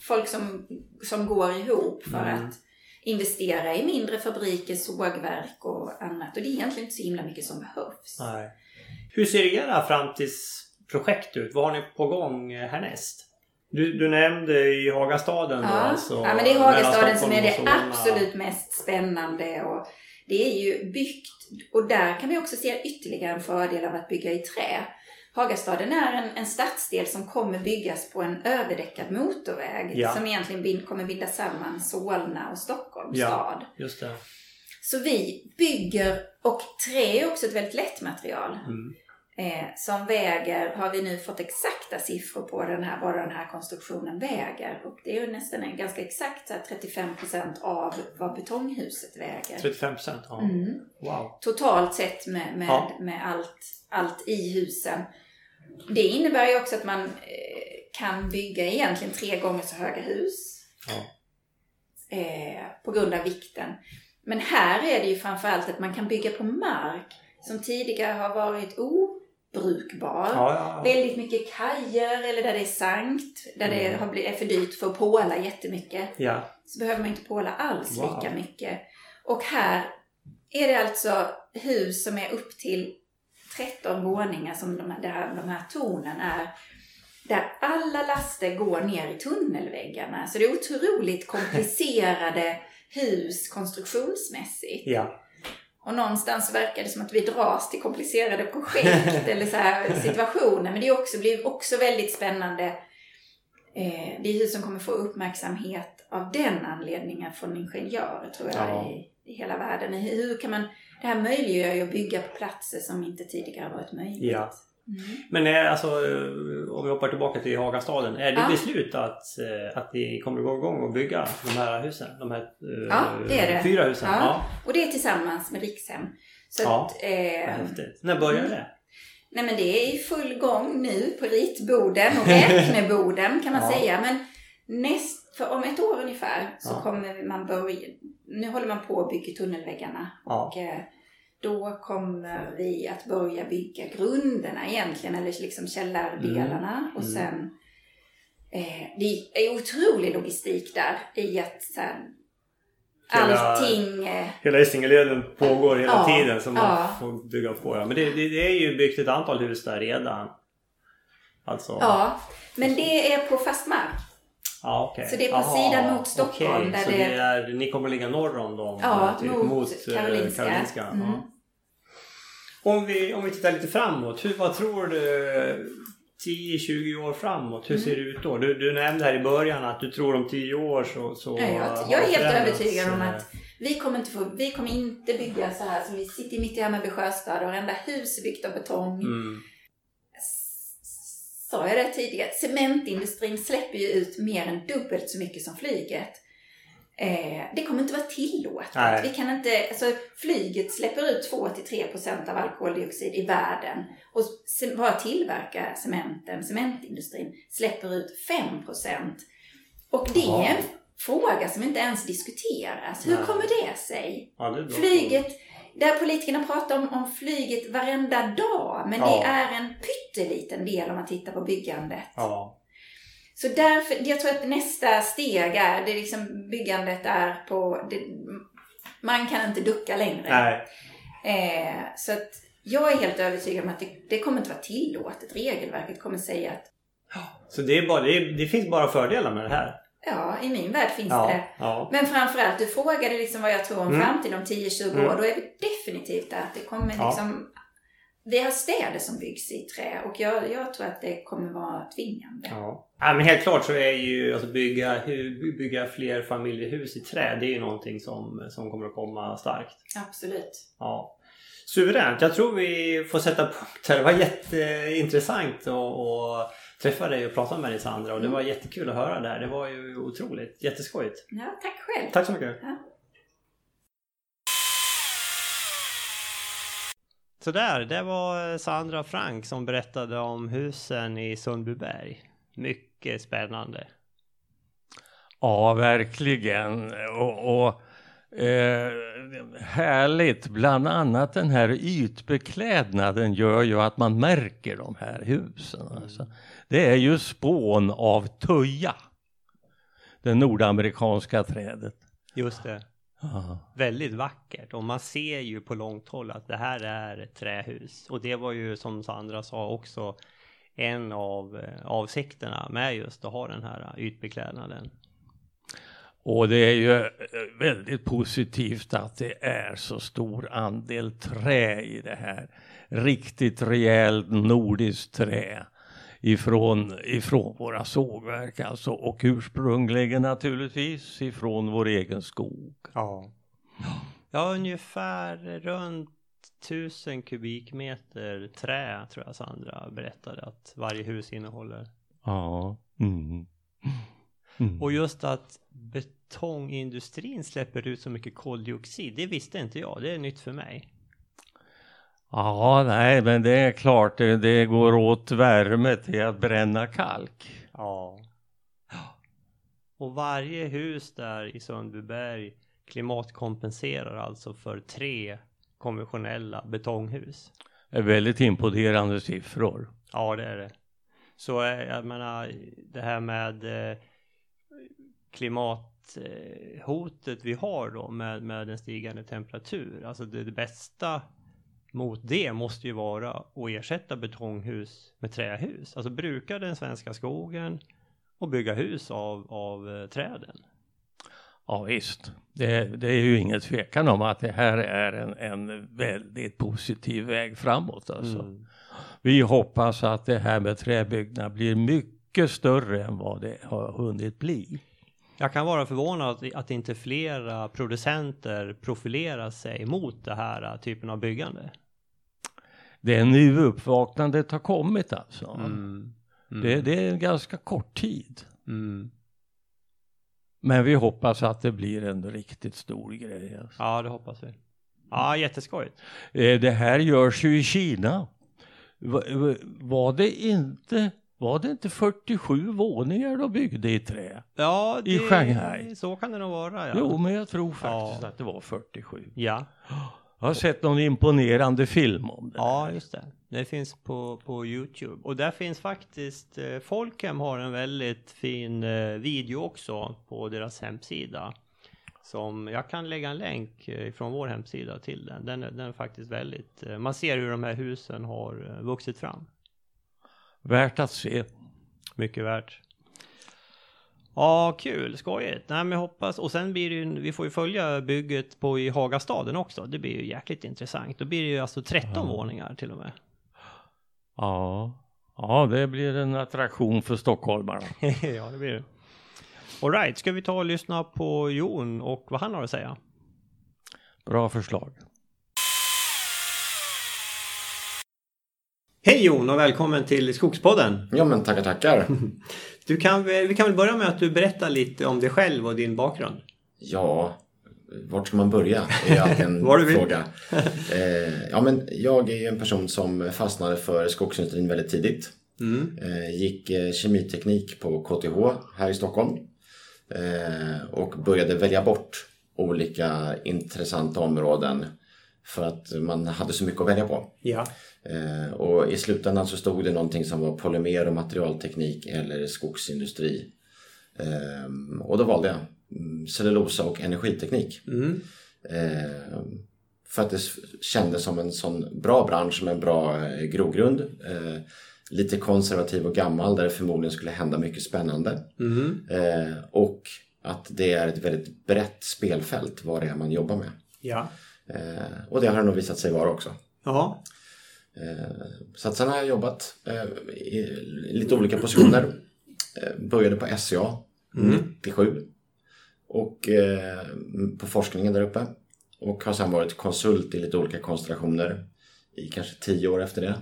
folk som, som går ihop för mm. att investera i mindre fabriker, sågverk och annat. Och det är egentligen inte så himla mycket som behövs.
Nej. Hur ser era framtidsprojekt ut? Vad har ni på gång härnäst? Du, du nämnde i Hagastaden
ja. då alltså, Ja, men det är Hagastaden som är det absolut mest spännande. Och det är ju byggt, och där kan vi också se ytterligare en fördel av att bygga i trä. Hagastaden är en, en stadsdel som kommer byggas på en överdäckad motorväg ja. som egentligen bind, kommer binda samman Solna och Stockholms ja, stad.
Just det.
Så vi bygger, och trä är också ett väldigt lätt material. Mm. Eh, som väger, har vi nu fått exakta siffror på den här, vad den här konstruktionen väger. Och det är ju nästan en, ganska exakt 35% av vad betonghuset väger.
35%? Ja. Mm. Wow.
Totalt sett med, med, ja. med allt, allt i husen. Det innebär ju också att man eh, kan bygga egentligen tre gånger så höga hus. Ja. Eh, på grund av vikten. Men här är det ju framförallt att man kan bygga på mark som tidigare har varit obrukbar. Ja, ja, Väldigt mycket kajer eller där det är sankt, där mm. det har blivit, är för dyrt för att påla jättemycket. Så behöver man inte påla alls wow. lika mycket. Och här är det alltså hus som är upp till 13 våningar som de här, de här tornen är. Där alla laster går ner i tunnelväggarna. Så det är otroligt komplicerade hus konstruktionsmässigt.
Ja.
Och någonstans verkar det som att vi dras till komplicerade projekt eller så här situationer. Men det också, blir också väldigt spännande. Eh, det är hus som kommer få uppmärksamhet av den anledningen från ingenjörer tror jag ja. i, i hela världen. Hur kan man det här möjliggör ju att bygga på platser som inte tidigare varit möjligt.
Ja. Mm. Men är, alltså, om vi hoppar tillbaka till Hagastaden. Är det ja. beslutat eh, att ni kommer att gå igång och bygga de här husen? De här
eh, ja, det är det.
fyra husen?
Ja. ja. Och det är tillsammans med Rikshem.
Så ja, att, eh, När börjar mm. det?
Nej men det är i full gång nu på ritborden och räkneborden kan man ja. säga. Men näst, för om ett år ungefär så kommer man börja. Nu håller man på att bygga tunnelväggarna. Och, eh, då kommer vi att börja bygga grunderna egentligen, eller liksom källardelarna. Mm. Och mm. sen, eh, det är otrolig logistik där i att sen, hela, allting... Eh,
hela Essingeleden pågår hela ja, tiden som man ja. får bygga på. Ja. Men det, det, det, är ju byggt ett antal hus där redan. Alltså.
Ja, men det är på fast mark.
Ah, okay.
Så det är på Aha, sidan mot Stockholm.
Okay. Där så det är, ni kommer ligga norr om dem?
Ja, typ, mot, mot Karolinska. Karolinska. Mm. Ja.
Om vi, om vi tittar lite framåt, hur, vad tror du 10-20 år framåt, hur mm. ser det ut då? Du, du nämnde här i början att du tror om 10 år så... så
Nej, jag, jag är helt övertygad om att vi kommer, inte få, vi kommer inte bygga så här som vi sitter mitt i Hammarby sjöstad och varenda hus är byggt av betong. Mm. Sa jag det tidigare? Cementindustrin släpper ju ut mer än dubbelt så mycket som flyget. Eh, det kommer inte vara tillåtet. Nej. Vi kan inte, alltså, flyget släpper ut 2-3% av all koldioxid i världen. Och bara tillverka cementen, cementindustrin, släpper ut 5%. Och det är en fråga som inte ens diskuteras. Hur Nej. kommer det sig?
Ja, det
flyget, där politikerna pratar om, om flyget varenda dag, men ja. det är en pytteliten del om man tittar på byggandet.
Ja.
Så därför, jag tror att nästa steg är, det liksom byggandet är på, det, man kan inte ducka längre.
Nej.
Eh, så att jag är helt övertygad om att det, det, kommer inte vara tillåtet. Regelverket kommer säga att...
Så det, är bara, det, är, det finns bara fördelar med det här?
Ja, i min värld finns
ja,
det.
Ja.
Men framförallt, du frågade liksom vad jag tror om mm. framtiden om 10-20 mm. år. Då är vi definitivt där att det kommer liksom vi har städer som byggs i trä och jag, jag tror att det kommer vara tvingande.
Ja. ja men helt klart så är ju alltså bygga, bygga fler familjehus i trä det är ju någonting som, som kommer att komma starkt.
Absolut.
Ja. Suveränt. Jag tror vi får sätta punkt här. Det var jätteintressant att träffa dig och prata med dig Sandra och det var jättekul att höra det här. Det var ju otroligt. Jätteskojigt.
Ja, tack själv.
Tack så mycket.
Ja.
Sådär, det var Sandra Frank som berättade om husen i Sundbyberg. Mycket spännande.
Ja, verkligen. Och, och eh, härligt, bland annat den här ytbeklädnaden gör ju att man märker de här husen. Alltså. Det är ju spån av Töja. det nordamerikanska trädet.
Just det.
Ja.
Väldigt vackert och man ser ju på långt håll att det här är ett trähus. Och det var ju som Sandra sa också en av eh, avsikterna med just att ha den här ytbeklädnaden.
Och det är ju eh, väldigt positivt att det är så stor andel trä i det här. Riktigt rejält nordiskt trä ifrån, ifrån våra sågverk alltså och ursprungligen naturligtvis ifrån vår egen skog.
Ja. Ja, ungefär runt tusen kubikmeter trä tror jag Sandra berättade att varje hus innehåller.
Ja. Mm. Mm.
Och just att betongindustrin släpper ut så mycket koldioxid, det visste inte jag. Det är nytt för mig.
Ja, nej, men det är klart, det, det går åt värme till att bränna kalk.
Ja. Och varje hus där i Sundbyberg klimatkompenserar alltså för tre konventionella betonghus.
Det är väldigt imponerande siffror.
Ja, det är det. Så eh, jag menar, det här med eh, klimathotet vi har då med, med den stigande temperatur. Alltså det, det bästa mot det måste ju vara att ersätta betonghus med trähus. Alltså bruka den svenska skogen och bygga hus av, av eh, träden.
Ja visst, det, det, är ju inget tvekan om att det här är en, en väldigt positiv väg framåt. Alltså. Mm. Vi hoppas att det här med träbyggnad blir mycket större än vad det har hunnit bli.
Jag kan vara förvånad att inte flera producenter profilerar sig mot det här typen av byggande.
Det är nu uppvaknandet har kommit alltså.
Mm.
Mm. Det, det, är en ganska kort tid. Mm. Men vi hoppas att det blir en riktigt stor grej. Alltså.
Ja, det hoppas vi. Ja, jätteskojigt.
Eh, det här görs ju i Kina. Var det inte var det inte 47 våningar de byggde i trä?
Ja,
det, I Shanghai?
Så kan det nog vara. Ja.
Jo, men jag tror faktiskt ja. att det var 47.
Ja.
Jag har sett någon imponerande film om det.
Ja, just det. Det finns på, på Youtube. Och där finns faktiskt, eh, Folkhem har en väldigt fin eh, video också på deras hemsida. Som jag kan lägga en länk eh, från vår hemsida till den. Den, den är faktiskt väldigt, eh, man ser hur de här husen har eh, vuxit fram.
Värt att se.
Mycket värt. Ja, kul, skojigt. Nej, men jag hoppas. Och sen blir det ju, vi får ju följa bygget på i Hagastaden också. Det blir ju jäkligt intressant. Då blir det ju alltså 13 ja. våningar till och med.
Ja, ja, det blir en attraktion för stockholmarna.
ja, det blir det. Alright, ska vi ta och lyssna på Jon och vad han har att säga?
Bra förslag.
Hej Jon och välkommen till Skogspodden.
Ja men tackar tackar.
Du kan, vi kan väl börja med att du berättar lite om dig själv och din bakgrund.
Ja, vart ska man börja? Det är alltid en fråga. Eh, ja, men jag är en person som fastnade för skogsindustrin väldigt tidigt. Mm. Eh, gick eh, kemiteknik på KTH här i Stockholm. Eh, och började välja bort olika intressanta områden för att man hade så mycket att välja på.
Ja.
Eh, och i slutändan så stod det någonting som var polymer och materialteknik eller skogsindustri. Eh, och då valde jag mm, cellulosa och energiteknik.
Mm.
Eh, för att det kändes som en sån bra bransch med en bra grogrund. Lite konservativ och gammal där det förmodligen skulle hända mycket spännande.
Mm.
Och att det är ett väldigt brett spelfält vad det är man jobbar med.
Ja.
Och det har det nog visat sig vara också.
Ja.
Eh, sen har jag jobbat eh, i lite olika positioner. Eh, började på SCA mm. 97 och på forskningen där uppe. Och har sen varit konsult i lite olika konstellationer i kanske tio år efter det.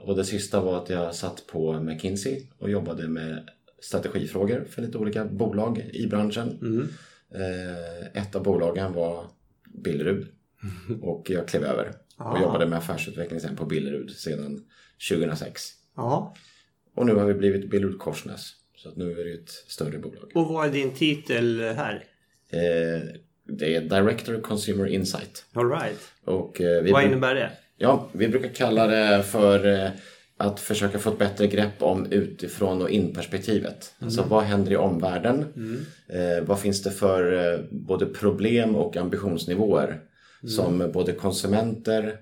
Och det sista var att jag satt på McKinsey och jobbade med strategifrågor för lite olika bolag i branschen.
Mm.
Ett av bolagen var Billerud och jag klev över och ah. jobbade med affärsutveckling sen på Billerud sedan 2006.
Ja.
Och nu har vi blivit Billerud Korsnäs. Så att nu är det ett större bolag.
Och vad är din titel här?
Eh, det är Director Consumer Insight.
All right.
Och, eh,
vad innebär det?
Ja, vi brukar kalla det för eh, att försöka få ett bättre grepp om utifrån och in perspektivet. Mm. Alltså vad händer i omvärlden? Mm. Eh, vad finns det för eh, både problem och ambitionsnivåer mm. som både konsumenter,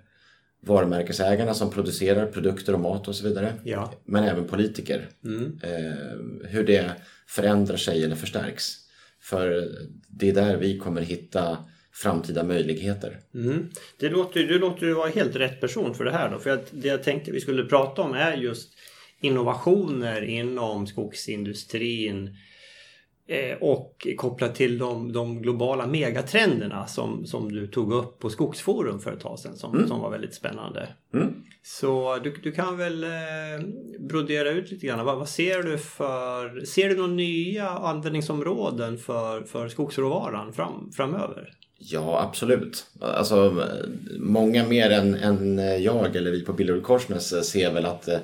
varumärkesägarna som producerar produkter och mat och så vidare. Ja. Men även politiker. Mm. Eh, hur det förändrar sig eller förstärks. För det är där vi kommer hitta framtida möjligheter.
Mm. Det låter, du låter ju vara helt rätt person för det här då. För att det jag tänkte vi skulle prata om är just innovationer inom skogsindustrin eh, och kopplat till de, de, globala megatrenderna som, som du tog upp på Skogsforum för ett tag sedan som, mm. som var väldigt spännande. Mm. Så du, du kan väl eh, brodera ut lite grann. Vad, vad, ser du för... Ser du några nya användningsområden för, för skogsråvaran fram, framöver?
Ja, absolut. Alltså, många mer än, än jag eller vi på Billerud Korsnäs ser väl att eh,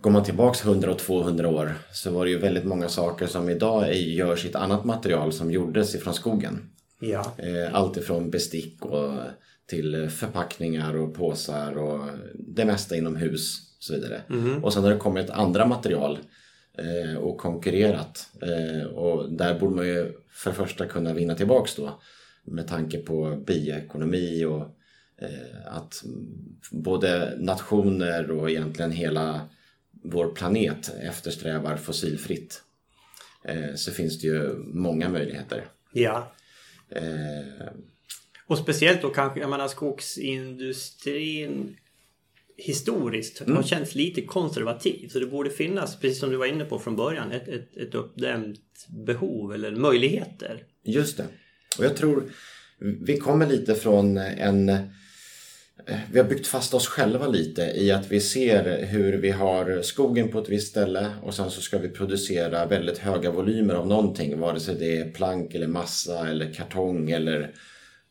går man tillbaks 100 och 200 år så var det ju väldigt många saker som idag görs i ett annat material som gjordes ifrån skogen. Ja. Eh, allt ifrån bestick och till förpackningar och påsar och det mesta inom hus och så vidare. Mm. Och sen har det kommit andra material eh, och konkurrerat och där borde man ju för första kunna vinna tillbaks då med tanke på bioekonomi och eh, att både nationer och egentligen hela vår planet eftersträvar fossilfritt eh, så finns det ju många möjligheter.
Ja. Eh, och speciellt då kanske, jag menar skogsindustrin historiskt mm. har känts lite konservativ. Så det borde finnas, precis som du var inne på från början, ett, ett, ett uppdämt behov eller möjligheter.
Just det. Och jag tror vi kommer lite från en vi har byggt fast oss själva lite i att vi ser hur vi har skogen på ett visst ställe och sen så ska vi producera väldigt höga volymer av någonting, vare sig det är plank eller massa eller kartong eller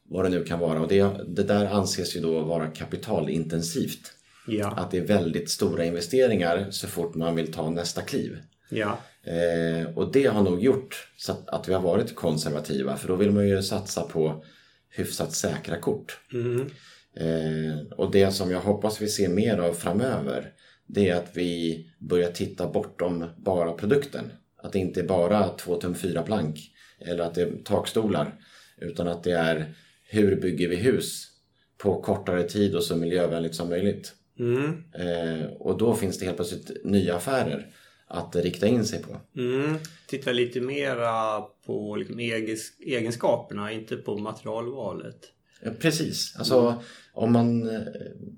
vad det nu kan vara. Och det, det där anses ju då vara kapitalintensivt. Ja. Att det är väldigt stora investeringar så fort man vill ta nästa kliv. Ja. Eh, och det har nog gjort så att, att, vi har varit konservativa för då vill man ju satsa på hyfsat säkra kort. Mm. Eh, och det som jag hoppas vi ser mer av framöver det är att vi börjar titta bortom bara produkten. Att det inte är bara 2 tum 4 plank eller att det är takstolar utan att det är hur bygger vi hus på kortare tid och så miljövänligt som möjligt. Mm. Eh, och då finns det helt plötsligt nya affärer att rikta in sig på.
Mm. Titta lite mera på liksom egenskaperna, inte på materialvalet.
Ja, precis. Alltså, mm. om, man, eh,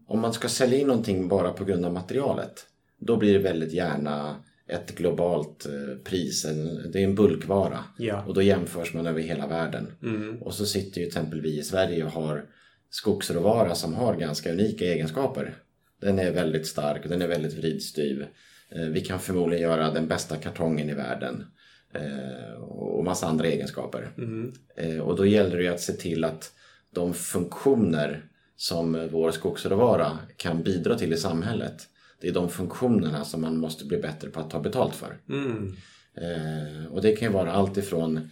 om man ska sälja in någonting bara på grund av materialet då blir det väldigt gärna ett globalt eh, pris. det är en bulkvara ja. och då jämförs man över hela världen. Mm. Och så sitter ju till exempel vi i Sverige och har skogsråvara som har ganska unika egenskaper. Den är väldigt stark, den är väldigt vridstyv. Eh, vi kan förmodligen göra den bästa kartongen i världen eh, och massa andra egenskaper. Mm. Och då gäller det ju att se till att de funktioner som vår skogsråvara kan bidra till i samhället det är de funktionerna som man måste bli bättre på att ta betalt för. Mm. och det kan ju vara allt ifrån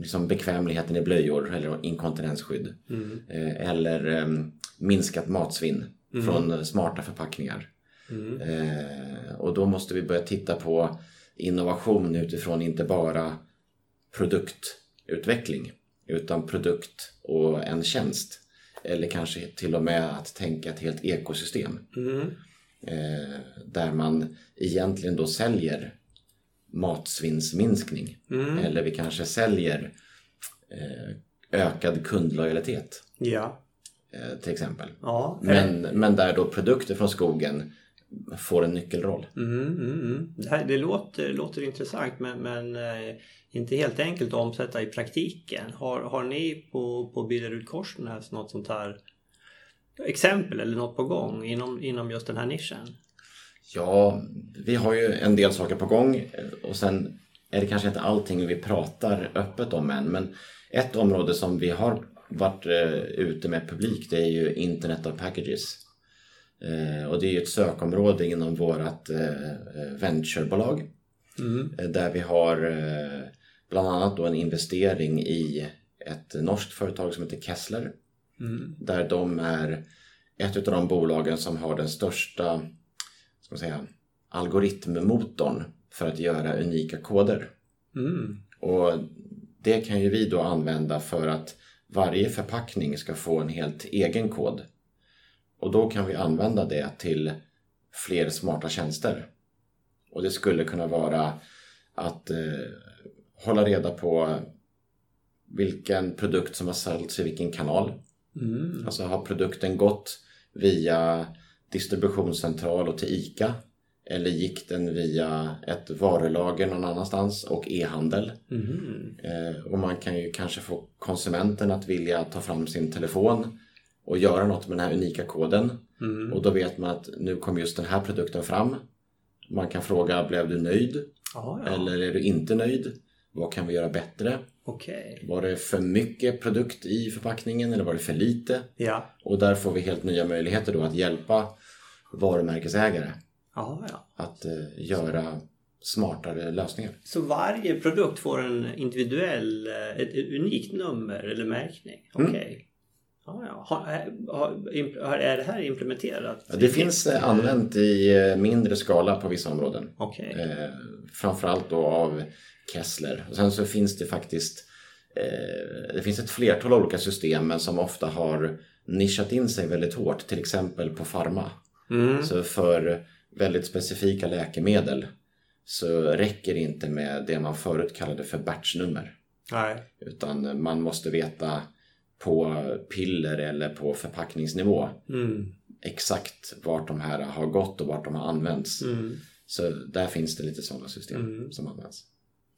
liksom bekvämligheten i blöjor eller inkontinensskydd mm. eller ehm, minskat matsvinn mm. från smarta förpackningar. Mm. Eh, och då måste vi börja titta på innovation utifrån inte bara produktutveckling utan produkt och en tjänst. Eller kanske till och med att tänka ett helt ekosystem. Mm. Eh, där man egentligen då säljer matsvinnsminskning. Mm. Eller vi kanske säljer eh, ökad kundlojalitet. Ja. Eh, till exempel. Ja, men, men där då produkter från skogen får en nyckelroll.
Mm, mm, mm. Det, här, det låter, låter intressant men, men eh, inte helt enkelt att omsätta i praktiken. Har, har ni på, på Billerud Korsnäs något sånt här exempel eller något på gång inom, inom just den här nischen?
Ja, vi har ju en del saker på gång och sen är det kanske inte allting vi pratar öppet om än men ett område som vi har varit uh, ute med publik det är ju Internet of Packages. Eh, och det är ju ett sökområde inom vårt eh, venturebolag. Mm. Eh, där vi har eh, bland annat då en investering i ett norskt företag som heter Kessler. Mm. Där de är ett av de bolagen som har den största ska man säga, algoritmmotorn för att göra unika koder.
Mm.
Och det kan ju vi då använda för att varje förpackning ska få en helt egen kod. Och då kan vi använda det till fler smarta tjänster. Och det skulle kunna vara att eh, hålla reda på vilken produkt som har sålts i vilken kanal.
Mm.
Alltså har produkten gått via distributionscentral och till ICA eller gick den via ett varulager någon annanstans och e-handel.
Mm.
Eh, och man kan ju kanske få konsumenten att vilja ta fram sin telefon och göra något med den här unika koden.
Mm.
Och då vet man att nu kom just den här produkten fram. Man kan fråga, blev du nöjd?
Ja, ja.
Eller är du inte nöjd? Vad kan vi göra bättre?
Okej.
Var det för mycket produkt i förpackningen eller var det för lite?
Ja.
Och där får vi helt nya möjligheter då att hjälpa varumärkesägare
Ja, ja.
att eh, göra smartare lösningar.
Så varje produkt får en individuell, eh, ett, unikt nummer eller märkning?
Mm.
Ja, ja. Har, är det här implementerat?
Ja, det finns eh, använt i eh, mindre skala på vissa områden.
Okej.
Eh, framförallt då av Kessler. Och sen så finns det faktiskt eh, det finns ett flertal olika system men som ofta har nischat in sig väldigt hårt. Till exempel på Pharma.
Mm.
Så för väldigt specifika läkemedel så räcker det inte med det man förut kallade för batchnummer.
Nej.
Utan man måste veta på piller eller på förpackningsnivå
Mm.
exakt vart de här har gått och vart de har använts.
Mm.
Så där finns det lite sådana system
Mm.
som används.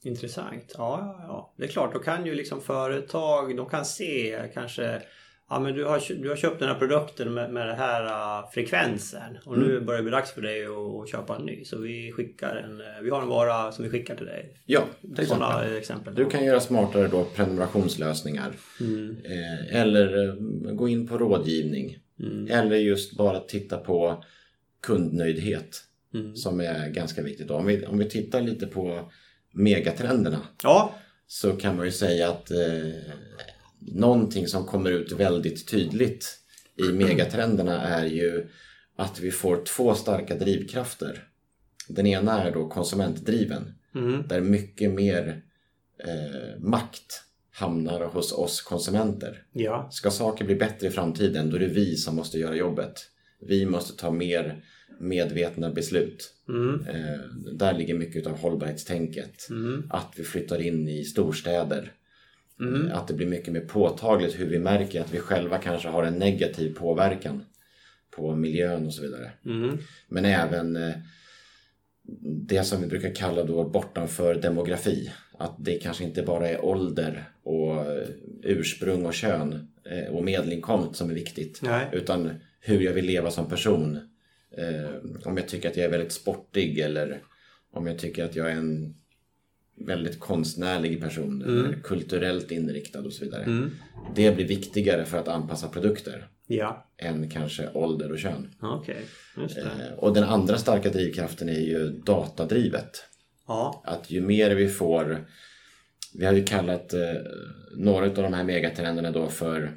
Intressant. Ja, ja, ja. Det är klart, då kan ju liksom företag, de kan se kanske Ja men du har, du har köpt den här produkten med, med den här uh, frekvensen och
Mm.
nu börjar det bli dags för dig att, köpa en ny. Så vi skickar en, eh, vi har en vara som vi skickar till dig.
Ja, till.
Sådana exempel.
Du kan göra smartare då prenumerationslösningar.
Mm.
Eh, eller eh, gå in på rådgivning.
Mm.
Eller just bara titta på kundnöjdhet.
Mm.
Som är ganska viktigt. Då. Om, vi, om vi tittar lite på megatrenderna.
Ja.
så kan man ju säga att eh, någonting som kommer ut väldigt tydligt i megatrenderna är ju att vi får två starka drivkrafter. Den ena är då konsumentdriven
Mm.
där mycket mer eh, makt hamnar hos oss konsumenter.
Ja.
Ska saker bli bättre i framtiden då är det vi som måste göra jobbet. Vi måste ta mer medvetna beslut.
Mm.
Eh, där ligger mycket av hållbarhetstänket.
Mm.
Att vi flyttar in i storstäder.
Mm.
Att det blir mycket mer påtagligt hur vi märker att vi själva kanske har en negativ påverkan på miljön och så vidare.
Mm.
Men även eh, det som vi brukar kalla då bortanför demografi. Att det kanske inte bara är ålder och eh, ursprung och kön eh, och medelinkomst som är viktigt.
Nej.
Utan hur jag vill leva som person. Om jag tycker att jag är väldigt sportig eller om jag tycker att jag är en väldigt konstnärlig person. Eller kulturellt inriktad och så vidare.
Mm.
Det blir viktigare för att anpassa produkter
Ja.
än kanske ålder och kön.
Det.
Eh, Och den andra starka drivkraften är ju datadrivet.
Ja.
Att ju mer vi får, vi har ju kallat eh, några av de här megatrenderna då för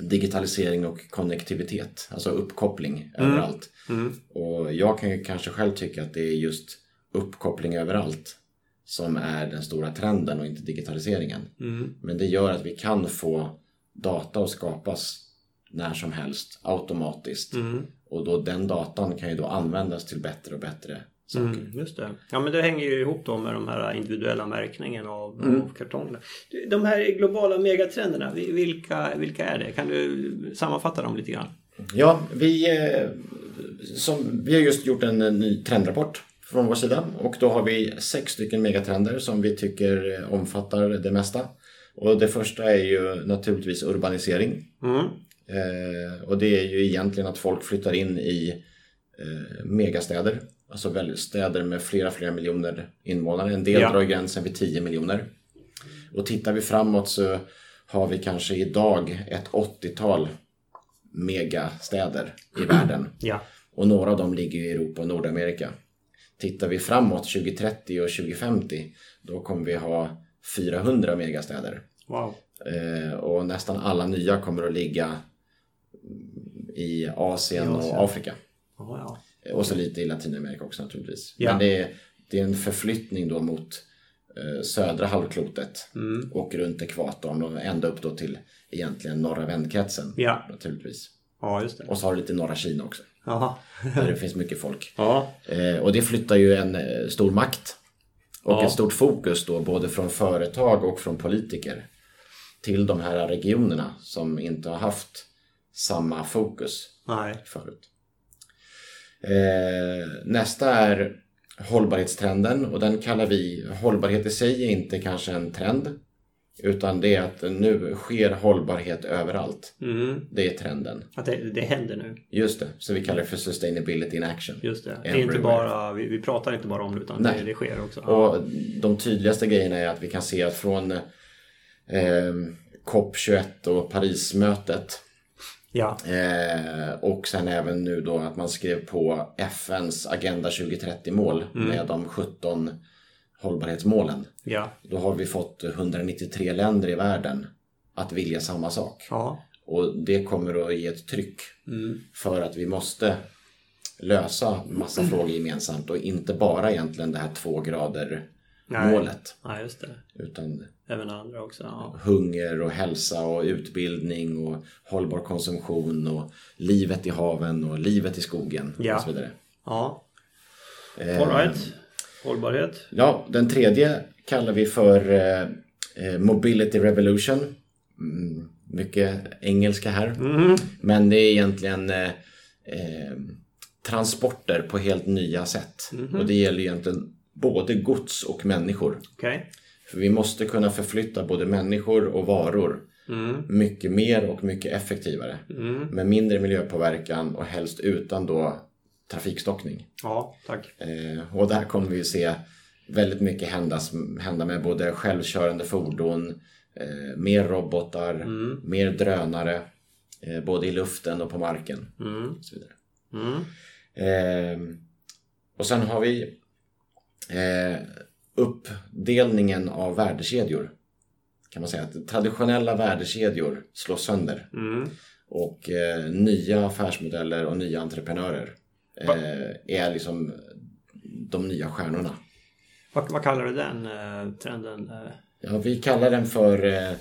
digitalisering och konnektivitet, alltså uppkoppling överallt.
Mm.
Och jag kan ju kanske själv tycka att det är just uppkoppling överallt som är den stora trenden och inte digitaliseringen.
Mm.
Men det gör att vi kan få data att skapas när som helst automatiskt.
Mm.
Och då den datan kan ju då användas till bättre och bättre saker.
Mm, just det. Ja men det hänger ju ihop då med de här individuella märkningen av,
Mm.
av kartongerna. De här globala megatrenderna, vi- vilka, vilka är det? Kan du sammanfatta dem lite grann?
Ja, vi, eh, som, vi har just gjort en eh, ny trendrapport från vår sida och då har vi sex stycken megatrender som vi tycker eh, omfattar det mesta. Och det första är ju naturligtvis urbanisering.
Mm.
Eh, och det är ju egentligen att folk flyttar in i eh, megastäder. Alltså städer med flera, flera miljoner invånare. En del
Ja.
drar gränsen vid 10 miljoner. Och tittar vi framåt så har vi kanske idag ett 80-tal megastäder i världen.
Ja.
Och några av dem ligger i Europa och Nordamerika. Tittar vi framåt 2030 och 2050 då kommer vi ha 400 megastäder.
Wow.
Eh, och nästan alla nya kommer att ligga i Asien,
I Asien.
och Afrika.
Ja, ja.
Och så lite i Latinamerika också naturligtvis.
Ja.
Men det är, det är en förflyttning då mot eh, södra halvklotet
Mm.
och runt ekvatorn och ända upp då till egentligen norra vändkretsen.
Ja.
Naturligtvis.
Ja, just det.
Och så har du lite norra Kina också.
Jaha.
Där det finns mycket folk. Eh, och det flyttar ju en eh, stor makt och ett stort fokus då både från företag och från politiker till de här regionerna som inte har haft samma fokus
Nej.
förut. Eh, nästa är hållbarhetstrenden och den kallar vi, hållbarhet i sig är inte kanske en trend utan det är att nu sker hållbarhet överallt.
Mm.
Det är trenden.
Att det, det händer nu.
Just det, så vi kallar det för sustainability in action.
Just det. Det är inte bara, vi, vi pratar inte bara om det utan det, det sker också.
Och de tydligaste grejerna är att vi kan se att från eh, COP21 och Parismötet
Ja.
eh, och sen även nu då att man skrev på FNs Agenda 2030-mål med de 17 hållbarhetsmålen.
Ja.
Då har vi fått 193 länder i världen att vilja samma sak.
Ja.
Och det kommer att ge ett tryck
Mm.
för att vi måste lösa massa frågor gemensamt och inte bara egentligen det här två grader
Nej.
målet.
ja, just det.
Utan
Även andra också. Ja.
hunger och hälsa och utbildning och hållbar konsumtion och livet i haven och livet i skogen
Ja.
och så vidare.
ja.
Eh,
All right. Hållbarhet.
Ja, den tredje kallar vi för eh, eh, Mobility Revolution. Mm, mycket engelska här.
Mm.
Men det är egentligen eh, eh, transporter på helt nya sätt.
Mhm.
Och det gäller egentligen både gods och människor.
Okej.
För vi måste kunna förflytta både människor och varor
Mm.
mycket mer och mycket effektivare.
Mm.
Med mindre miljöpåverkan och helst utan då trafikstockning.
Ja, tack.
Eh, och där kommer vi ju se väldigt mycket hända, hända med både självkörande fordon, eh, mer robotar,
Mm.
mer drönare, eh, både i luften och på marken.
Mm.
Och, så vidare.
Mm.
Eh, och sen har vi eh, uppdelningen av värdekedjor. Kan man säga att traditionella värdekedjor slås sönder
Mm.
och eh, nya affärsmodeller och nya entreprenörer? Eh, är liksom de nya stjärnorna.
Vad, vad kallar du den eh, trenden? Eh,
Ja, vi kallar den för eh,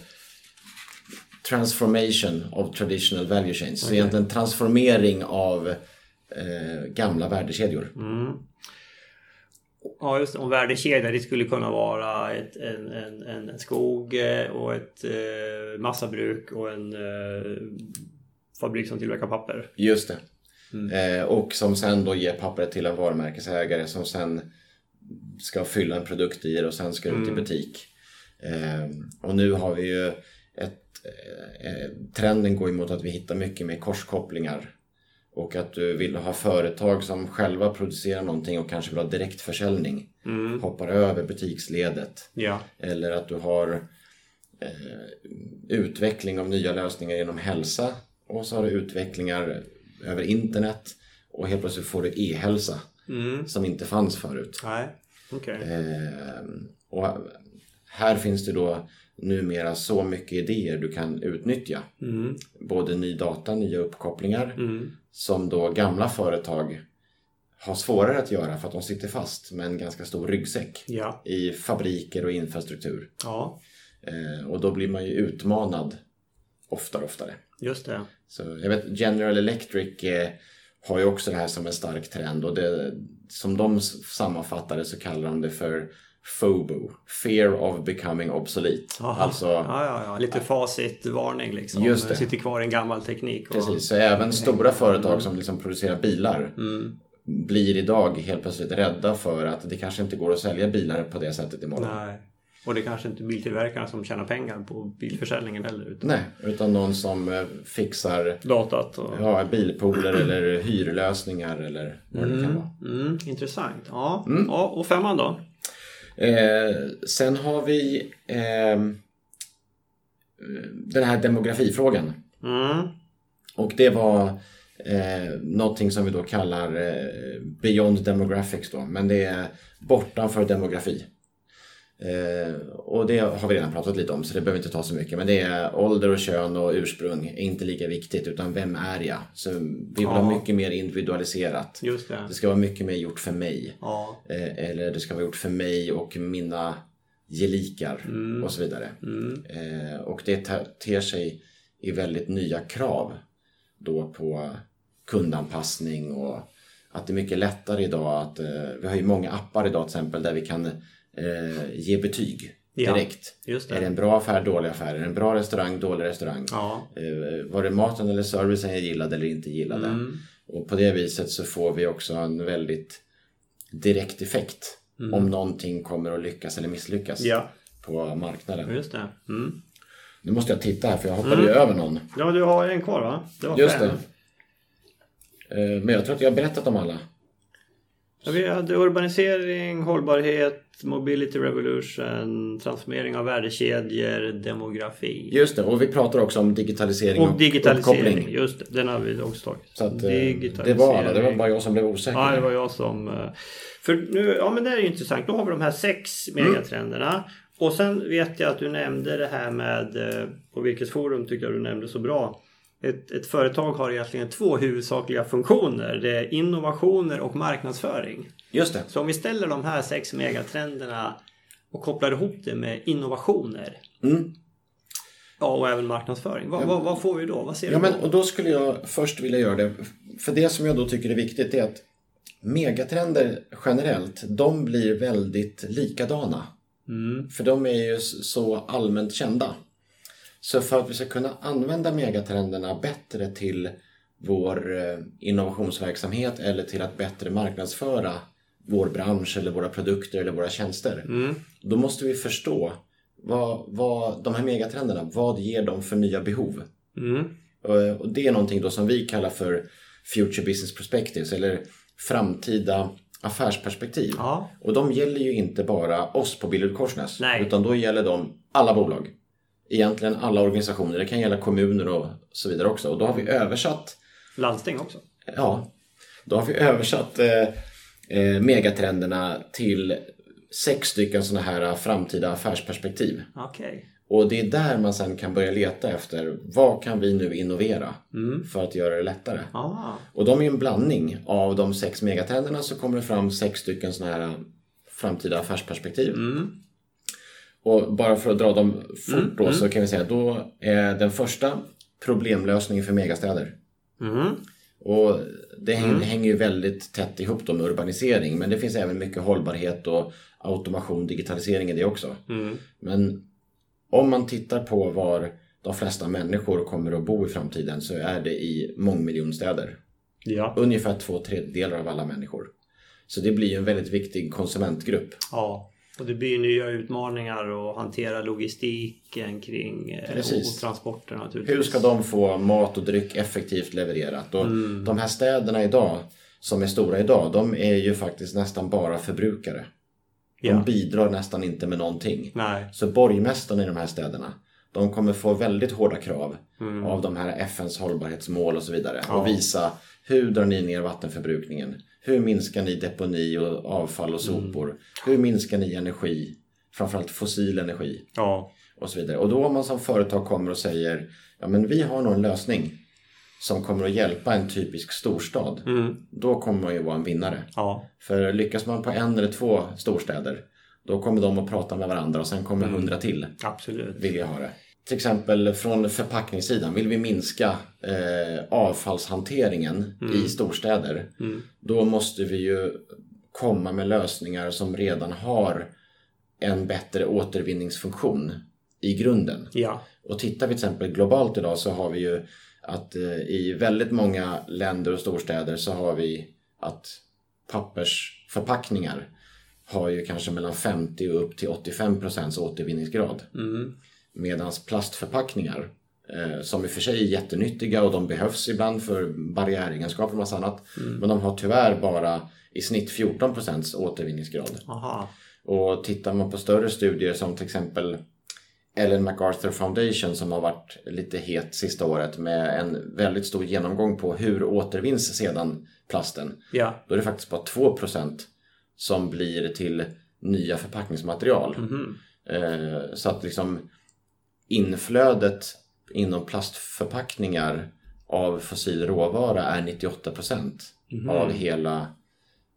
transformation of traditional value chains. Så
Okej.
egentligen transformering av eh, gamla värdekedjor.
Mm. Ja, just. Och värdekedja, det skulle kunna vara ett, en, en, en, skog eh, och ett eh, massabruk och en eh, fabrik som tillverkar papper.
Just det.
Mm.
Eh, och som sen då ger pappret till en varumärkesägare som sen ska fylla en produkt i det och sen ska ut i
Mm.
butik. Eh, och nu har vi ju ett, eh, trenden går emot att vi hittar mycket mer korskopplingar. Och att du vill ha företag som själva producerar någonting och kanske vill ha direktförsäljning.
Mm.
Hoppar över butiksledet.
Ja.
Eller att du har eh, utveckling av nya lösningar inom hälsa och så har du utvecklingar över internet och helt plötsligt får du e-hälsa
Mm.
som inte fanns förut.
Nej, okej.
Eh, och här finns det då numera så mycket idéer du kan utnyttja.
Mm.
Både ny data, nya uppkopplingar
Mm.
som då gamla företag har svårare att göra för att de sitter fast med en ganska stor ryggsäck
Ja.
i fabriker och infrastruktur.
ja,
Eh, och då blir man ju utmanad oftare och oftare.
just det.
Så jag vet General Electric eh, har ju också det här som en stark trend och det, som de sammanfattar det så kallar de det för FOBO, Fear of becoming obsolete.
Aha.
Alltså,
ja, ja, ja. Lite facitvarning liksom.
Just det.
Sitter kvar i en gammal teknik. Och...
precis, så även stora företag som liksom producerar bilar
Mm.
blir idag helt plötsligt rädda för att det kanske inte går att sälja bilar på det sättet imorgon.
Nej. Och det är kanske inte biltillverkarna som tjänar pengar på bilförsäljningen heller. Utan
Nej, utan någon som eh, fixar
datat och...
ja, bilpooler eller hyrlösningar eller vad det kan
Mm,
vara.
mm, intressant. Ja.
Mm.
ja, och femman då?
Eh, sen har vi ehm, den här demografifrågan.
Mm.
Och det var eh, någonting som vi då kallar eh, Beyond Demographics då. Men det är bortanför demografi. Eh, och det har vi redan pratat lite om så det behöver inte ta så mycket. Men det är ålder och kön och ursprung är inte lika viktigt utan vem är jag? Så vi vill ha mycket mer individualiserat.
Just det.
Det ska vara mycket mer gjort för mig.
Ja.
Eh, eller det ska vara gjort för mig och mina gelikar
Mm.
och så vidare. Eh, och det te- ter sig i väldigt nya krav då på kundanpassning och att det är mycket lättare idag att vi har ju många appar idag till exempel där vi kan eh, ge betyg
Ja,
direkt.
just det.
Är det en bra affär, dålig affär? Är det en bra restaurang, dålig restaurang?
Ja.
Eh, var det maten eller servicen jag gillade eller inte gillade?
Mm.
Och på det viset så får vi också en väldigt direkt effekt om någonting kommer att lyckas eller misslyckas
Mm. Ja,
på marknaden.
just det. Mm.
Nu måste jag titta här för jag hoppade ju över någon.
Ja, du har en kvar va? Det var
Just
fem.
det. Eh, Men jag tror att jag har berättat om alla.
Ja, vi hade urbanisering, hållbarhet, mobility revolution, transformering av värdekedjor, demografi.
Just det, och vi pratar också om digitalisering
Och digitalisering,
uppkoppling.
just det. Den har vi också tagit.
Så att, eh, det var alla, det var bara jag som blev osäker.
Ja, det var jag som... eh, För nu, ja men det är ju intressant. Då har vi de här sex
Mm.
megatrenderna. Och sen vet jag att du nämnde det här med, eh, på vilket forum tycker jag du nämnde så bra. Ett, ett företag har egentligen två huvudsakliga funktioner. Det är innovationer och marknadsföring.
Just det.
Så om vi ställer de här sex megatrenderna och kopplar ihop det med innovationer.
Mm.
Ja, och även marknadsföring. Vad, vad, vad får vi då? Vad ser
Ja,
du
men,
då?
och då skulle jag först vilja göra det. För det som jag då tycker är viktigt är att megatrender generellt, de blir väldigt likadana.
Mm.
För de är ju så allmänt kända. Så för att vi ska kunna använda megatrenderna bättre till vår eh, innovationsverksamhet eller till att bättre marknadsföra vår bransch eller våra produkter eller våra tjänster.
Mm.
Då måste vi förstå vad, vad de här megatrenderna, vad ger de för nya behov?
Mm.
Och och det är någonting då som vi kallar för Future Business Perspectives eller framtida affärsperspektiv.
Ja.
Och de gäller ju inte bara oss på Billerud Korsnäs utan då gäller de alla bolag. Egentligen alla organisationer, det kan gälla kommuner och så vidare också. Och då har vi översatt
Landsting också.
Ja, då har vi översatt eh, eh, megatrenderna till sex stycken sådana här framtida affärsperspektiv.
Okej.
Och det är där man sen kan börja leta efter vad kan vi nu innovera för att göra det lättare.
Ah.
Och de är en blandning av de sex megatrenderna så kommer det fram sex stycken sådana här framtida affärsperspektiv. Och bara för att dra dem fort då så kan vi säga då är den första problemlösningen för megastäder.
Mm.
Och det häng, hänger ju väldigt tätt ihop då med urbanisering men det finns även mycket hållbarhet och automation, digitalisering i det också.
Mm.
Men om man tittar på var de flesta människor kommer att bo i framtiden så är det i mångmiljonstäder.
Ja.
Ungefär två tredjedelar av alla människor. Så det blir ju en väldigt viktig konsumentgrupp.
ja. Och det blir nya utmaningar att hantera logistiken kring eh,
Precis.
och transporter naturligtvis.
Hur ska de få mat och dryck effektivt levererat? Och de här städerna idag, som är stora idag, de är ju faktiskt nästan bara förbrukare. De
Ja.
bidrar nästan inte med någonting.
Nej.
Så borgmästarna i de här städerna, de kommer få väldigt hårda krav
Mm.
av de här FNs hållbarhetsmål och så vidare. Och visa hur drar ni ner vattenförbrukningen? Hur minskar ni deponi och avfall och sopor? Hur minskar ni energi? Framförallt fossil energi
Ja.
och så vidare. Och då om man som företag kommer och säger ja men vi har nog en lösning som kommer att hjälpa en typisk storstad.
Mm.
Då kommer man ju vara en vinnare.
Ja.
För lyckas man på en eller två storstäder då kommer de att prata med varandra och sen kommer hundra till
Absolut.
vilja ha det. Till exempel från förpackningssidan, vill vi minska eh, avfallshanteringen i storstäder då måste vi ju komma med lösningar som redan har en bättre återvinningsfunktion i grunden.
Ja.
Och tittar vi till exempel globalt idag så har vi ju att eh, i väldigt många länder och storstäder så har vi att pappersförpackningar har ju kanske mellan 50 och upp till 85 procents återvinningsgrad.
Mm.
Medan plastförpackningar eh, som i och för sig är jättenyttiga och de behövs ibland för barriäregenskaper och massa annat. Men de har tyvärr bara i snitt 14 procents återvinningsgrad.
Aha.
Och tittar man på större studier som till exempel Ellen MacArthur Foundation som har varit lite het sista året med en väldigt stor genomgång på hur återvinns sedan plasten.
Ja.
Då är det faktiskt bara 2% som blir till nya förpackningsmaterial.
Mhm.
Eh, så att liksom inflödet inom plastförpackningar av fossil råvara är 98
Mhm.
av hela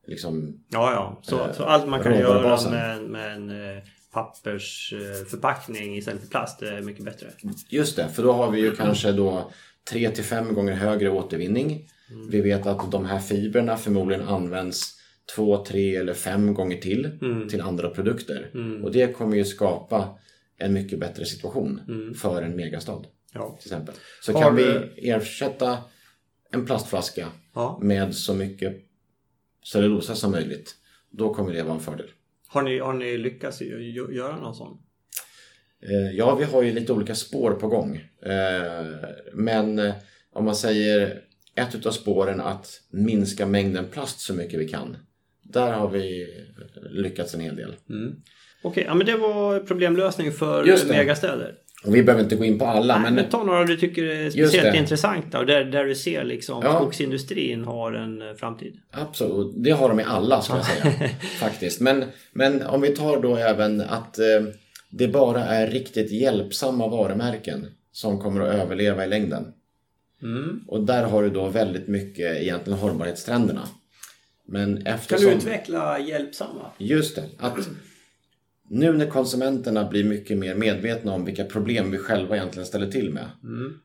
liksom,
Ja, ja. Så,
Eh,
så allt man kan göra med, med en eh, pappersförpackning istället för plast är mycket bättre.
Just det, för då har vi ju kanske då 3 till 5 gånger högre återvinning. Vi vet att de här fibrerna förmodligen används 2, 3 eller 5 gånger till till andra produkter. Och det kommer ju skapa en mycket bättre situation för en megastad
Ja.
till exempel. Så
Har
kan vi ersätta en plastflaska
Ja.
med så mycket cellulosa som möjligt. Då kommer det vara en fördel.
Har, ni, har ni lyckats gö- gö- göra någon sån?
Eh, Ja, vi har ju lite olika spår på gång. Eh, Men eh, om man säger ett utav spåren att minska mängden plast så mycket vi kan. Där har vi lyckats en hel del.
Okej, ja, men det var problemlösning för megastäder.
Och vi behöver inte gå in på alla,
Men,
men
ta några du tycker är speciellt intressanta och där, där du ser liksom
Ja.
skogsindustrin har en eh, framtid.
absolut, det har de i alla ska jag säga. faktiskt. Men, men om vi tar då även att eh, det bara är riktigt hjälpsamma varumärken som kommer att överleva i längden.
Mm.
Och där har du då väldigt mycket egentligen hållbarhetstrenderna. Men
Kan
eftersom...
du utveckla hjälpsamma?
Just det. Att nu när konsumenterna blir mycket mer medvetna om vilka problem vi själva egentligen ställer till med.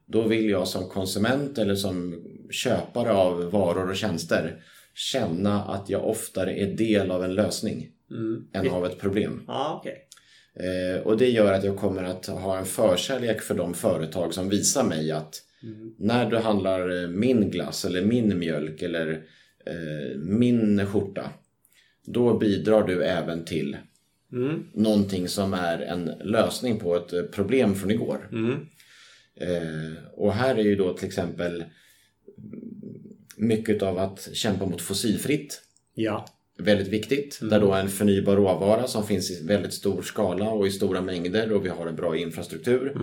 Då vill jag som konsument eller som köpare av varor och tjänster känna att jag oftare är del av en lösning än av ett problem.
Ja, okej.
Eh, och det gör att jag kommer att ha en förkärlek för de företag som visar mig att när du handlar eh, min glass eller min mjölk eller eh, min skjorta då bidrar du även till
Mm.
någonting som är en lösning på ett eh, problem från igår.
Mm.
Eh, och här är ju då till exempel mycket av att kämpa mot fossilfritt
Ja.
väldigt viktigt. Där då en förnybar råvara som finns i väldigt stor skala och i stora mängder och vi har en bra infrastruktur.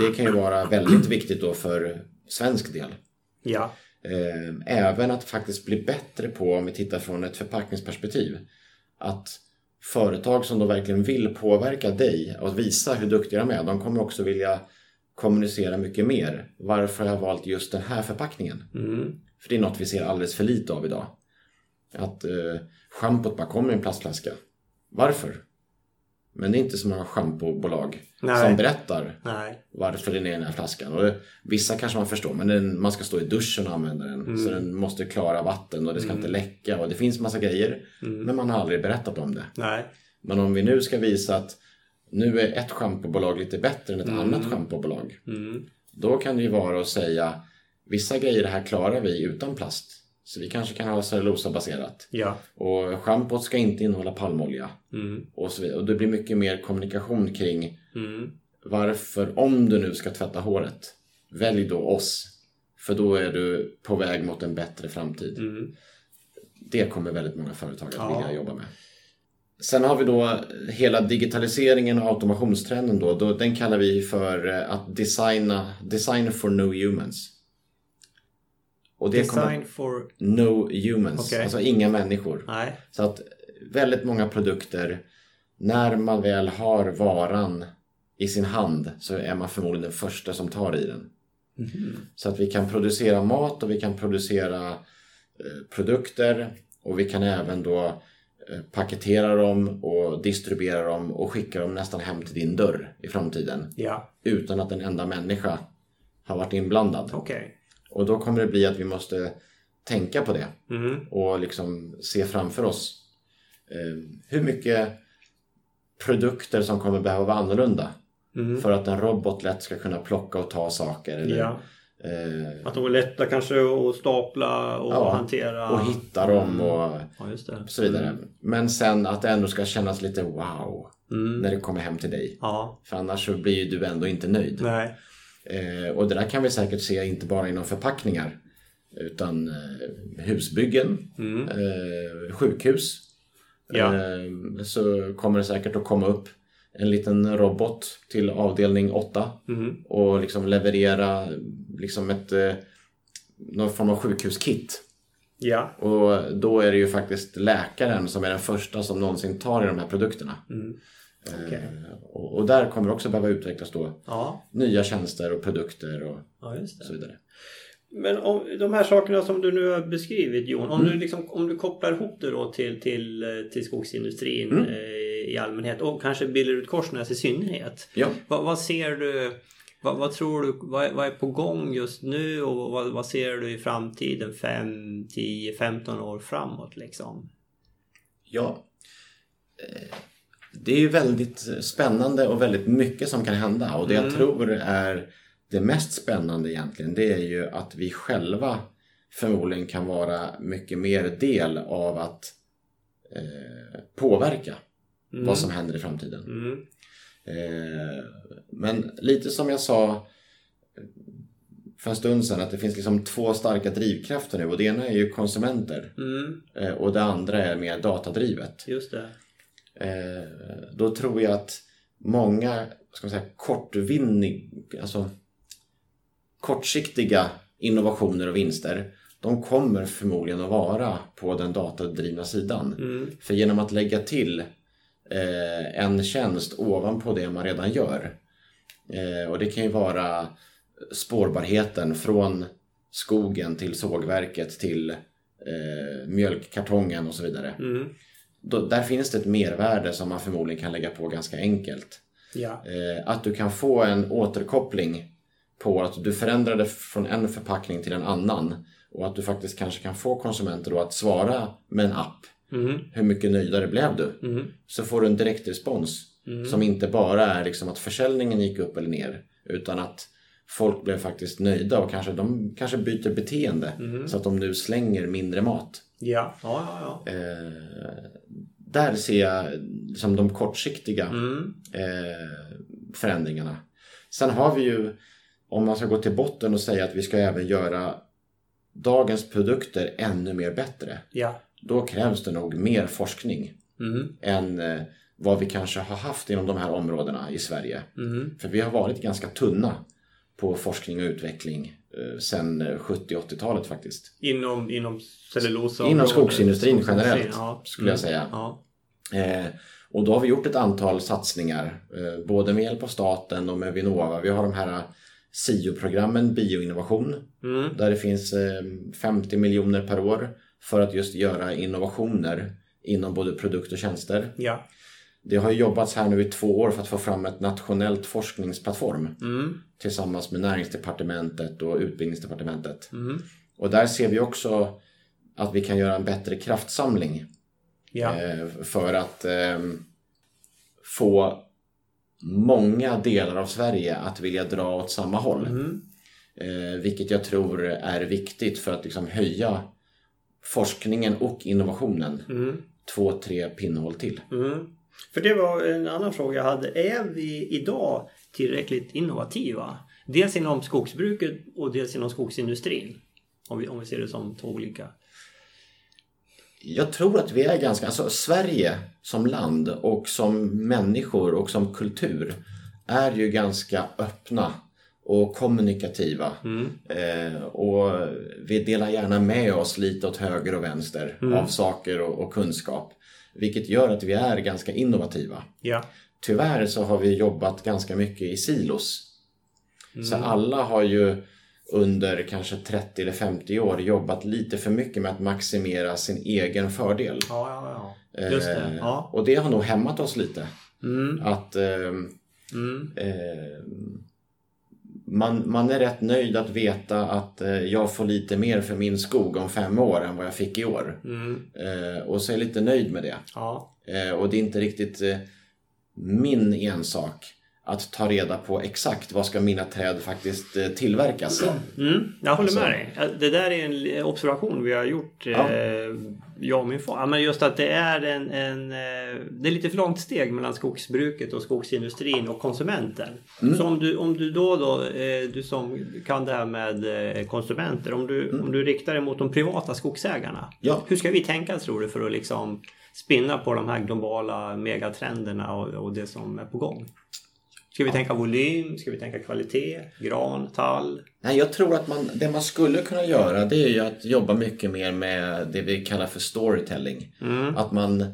Det kan ju vara väldigt viktigt då för svensk del.
Ja.
Eh, Även att faktiskt bli bättre på, om vi tittar från ett förpackningsperspektiv, att företag som då verkligen vill påverka dig och visa hur duktiga de är, de kommer också vilja kommunicera mycket mer. Varför har jag valt just den här förpackningen?
Mm.
För det är något vi ser alldeles för lite av idag. Att eh, schampot bara kommer i en plastflaska. Varför? Men det är inte så många schampobolag som berättar
Nej.
varför den är i den här flaskan. Och det, vissa kanske man förstår, men den, man ska stå i duschen och använda den. Så den måste klara vatten och det ska inte läcka och det finns massa grejer. Men man har aldrig berättat om det.
Nej.
Men om vi nu ska visa att nu är ett schampobolag lite bättre än ett annat schampobolag.
Mm.
Då kan det ju vara att säga vissa grejer här klarar vi utan plast. Så vi kanske kan ha cellulosabaserat.
Ja.
Och schampot ska inte innehålla palmolja.
Mm.
Och, så vidare. och det blir mycket mer kommunikation kring
Mm.
varför, om du nu ska tvätta håret, välj då oss. För då är du på väg mot en bättre framtid.
Mm.
Det kommer väldigt många företag att
Ja.
vilja jobba med. Sen har vi då hela digitaliseringen och automationstrenden då. då den kallar vi för eh, att designa, design for no humans. Och det kommer,
Design for...
no humans,
Okej.
alltså inga människor.
Nej.
Så att väldigt många produkter, när man väl har varan i sin hand så är man förmodligen den första som tar i den. Så att vi kan producera mat och vi kan producera eh, produkter och vi kan även då eh, paketera dem och distribuera dem och skicka dem nästan hem till din dörr i framtiden
Ja.
utan att en enda människa har varit inblandad.
Okej.
Och då kommer det bli att vi måste tänka på det
Mm.
och liksom se framför oss eh, hur mycket produkter som kommer behöva vara annorlunda
Mm.
för att en robot lätt ska kunna plocka och ta saker eller,
Ja.
eh,
Att de är lätta kanske att stapla och
Ja,
hantera.
och hitta dem och
Ja, just det.
så vidare. Men sen att det ändå ska kännas lite wow
Mm.
när det kommer hem till dig.
Ja.
För annars så blir ju du ändå inte nöjd.
Nej.
Eh, och det där kan vi säkert se inte bara inom förpackningar utan eh, husbyggen,
Mm.
eh, sjukhus.
Ja.
Så kommer det säkert att komma upp en liten robot till avdelning 8
Mm.
och liksom leverera liksom ett, någon form av sjukhuskit
Ja.
Och då är det ju faktiskt läkaren som är den första som någonsin tar i de här produkterna.
Mm.
Eh,
Okej.
Och, och där kommer också behöva utvecklas då
Ja.
nya tjänster och produkter och
ja,
så vidare.
Men om de här sakerna som du nu har beskrivit Jon, om,
Mm.
du, liksom, om du kopplar ihop det då till, till, eh, till skogsindustrin
Mm.
eh, i allmänhet och kanske Billerud Korsnäs i synnerhet.
Ja.
Vad, vad ser du, vad, vad tror du, vad, är- vad är på gång just nu och vad, vad ser du i framtiden 5, 10, 15 år framåt liksom?
Ja. Det är ju väldigt spännande och väldigt mycket som kan hända och det jag
Mm.
tror är det mest spännande egentligen det är ju att vi själva förmodligen kan vara mycket mer del av att eh, påverka
Mm.
vad som händer i framtiden.
Mm.
Eh, men lite som jag sa för en stund sedan att det finns liksom två starka drivkrafter nu och det ena är ju konsumenter
Mm.
eh, och det andra är mer datadrivet.
Just det.
Eh, då tror jag att många ska man säga, kortvinning, alltså kortsiktiga innovationer och vinster de kommer förmodligen att vara på den datadrivna sidan.
Mm.
För genom att lägga till eh, en tjänst ovanpå det man redan gör eh, och det kan ju vara spårbarheten från skogen till sågverket till eh, mjölkkartongen och så vidare
Mm.
Då, där finns det ett mervärde som man förmodligen kan lägga på ganska enkelt.
Ja.
Eh, att du kan få en återkoppling på att du förändrade från en förpackning till en annan och att du faktiskt kanske kan få konsumenter då att svara med en app.
Mm.
Hur mycket nöjdare blev du?
Mm.
Så får du en direktrespons
Mm.
som inte bara är liksom att försäljningen gick upp eller ner utan att folk blev faktiskt nöjda och kanske de kanske byter beteende
Mm.
så att de nu slänger mindre mat.
Ja. Ja, ja, ja.
Eh, där ser jag som de kortsiktiga
Mm.
eh, förändringarna. Sen har vi ju, om man ska gå till botten och säga att vi ska även göra dagens produkter ännu mer bättre.
Ja.
Då krävs det nog mer forskning
Mm.
än eh, vad vi kanske har haft inom de här områdena i Sverige.
Mm.
För vi har varit ganska tunna på forskning och utveckling eh, sedan eh, 70 80-talet faktiskt.
Inom, inom cellulosa?
Inom skogsindustrin generellt,
ja.
skulle jag
Mm.
säga.
Ja.
Eh, och då har vi gjort ett antal satsningar, eh, både med hjälp av staten och med Vinnova. Vi har de här SIO-programmen, bioinnovation,
Mm.
där det finns eh, 50 miljoner per år för att just göra innovationer inom både produkt och tjänster.
Ja.
Det har jobbats här nu i två år för att få fram ett nationellt forskningsplattform
Mm.
Tillsammans med näringsdepartementet och utbildningsdepartementet.
Mm.
Och där ser vi också att vi kan göra en bättre kraftsamling
Ja.
eh, för att ehm, få många delar av Sverige att vilja dra åt samma håll.
Mm.
Eh, vilket jag tror är viktigt för att liksom höja forskningen och innovationen
Mm.
två, tre pinnhål till.
Mm. För det var en annan fråga jag hade. Är vi idag tillräckligt innovativa? Dels inom skogsbruket och dels inom skogsindustrin. Om vi, om vi ser det som två olika.
Jag tror att vi är ganska, alltså Sverige som land och som människor och som kultur är ju ganska öppna och kommunikativa.
Mm.
Eh, och vi delar gärna med oss lite åt höger och vänster
Mm.
av saker och, och kunskap. Vilket gör att vi är ganska innovativa.
Ja.
Tyvärr så har vi jobbat ganska mycket i silos. Så
Mm.
alla har ju under kanske 30 eller 50 år jobbat lite för mycket med att maximera sin egen fördel.
Ja, ja, ja. Just det.
Eh,
Ja.
Och det har nog hämmat oss lite.
Mm.
Att ehm,
Mm.
eh, man, man är rätt nöjd att veta att eh, jag får lite mer för min skog om fem år än vad jag fick i år.
Mm.
Eh, och så är jag lite nöjd med det.
Ja.
Eh, och det är inte riktigt eh, min ensak att ta reda på exakt vad ska mina träd faktiskt eh, tillverkas.
Mm, jag håller
Alltså-
med dig. Ja, Det där är en observation vi har gjort,
Ja.
eh, jag och min far. Men just att det är en, en eh, det är lite för långt steg mellan skogsbruket och skogsindustrin och konsumenten.
Mm.
Så om du, om du då, då du som kan det här med konsumenter, om du, om du riktar dig mot de privata skogsägarna.
Mm. Ja.
Hur ska vi tänka tror du för att liksom spinna på de här globala megatrenderna och, och det som är på gång? Ska vi tänka volym? Ska vi tänka kvalitet? Gran? Tall?
Nej, jag tror att man, det man skulle kunna göra det är ju att jobba mycket mer med det vi kallar för storytelling.
Mm.
Att man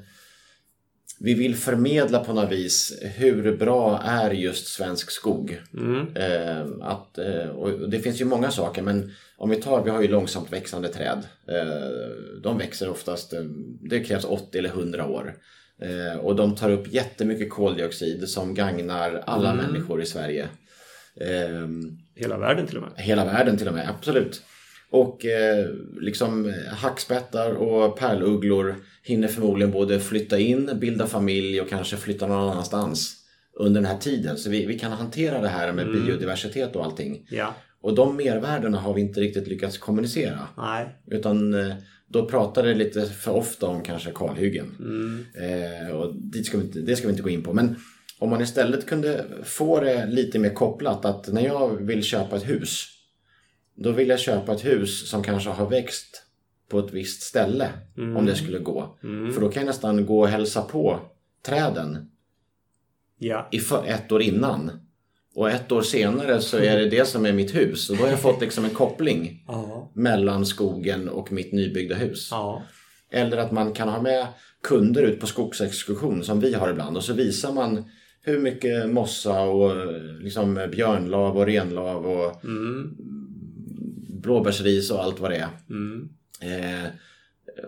vi vill förmedla på något vis hur bra är just svensk skog.
Mm.
Eh, att, eh, och det finns ju många saker men om vi tar, vi har ju långsamt växande träd. Eh, de växer oftast, eh, det krävs 80 eller 100 år. Eh, och de tar upp jättemycket koldioxid som gagnar alla
Mm.
människor i Sverige. Eh,
Hela världen till och med.
Hela världen till och med, absolut. Och eh, liksom hackspettar och pärlugglor hinner förmodligen både flytta in, bilda familj och kanske flytta någon annanstans under den här tiden. Så vi, vi kan hantera det här med
Mm.
biodiversitet och allting.
Ja.
Och de mervärdena har vi inte riktigt lyckats kommunicera.
Nej.
Utan eh, då pratar det lite för ofta om kanske kalhyggen.
Mm.
Eh, och dit ska vi inte, det ska vi inte gå in på. Men om man istället kunde få det lite mer kopplat att när jag vill köpa ett hus då vill jag köpa ett hus som kanske har växt på ett visst ställe om det skulle gå.
Mm.
För då kan jag nästan gå och hälsa på träden
Ja.
i ett år innan. Och ett år senare så är det det som är mitt hus. Och då har jag fått liksom en koppling
Ja.
mellan skogen och mitt nybyggda hus.
Ja.
Eller att man kan ha med kunder ut på skogsexkursion som vi har ibland och så visar man hur mycket mossa och eh, liksom björnlav och renlav och
Mm.
Blåbärsris och allt vad det är.
Mm.
Eh,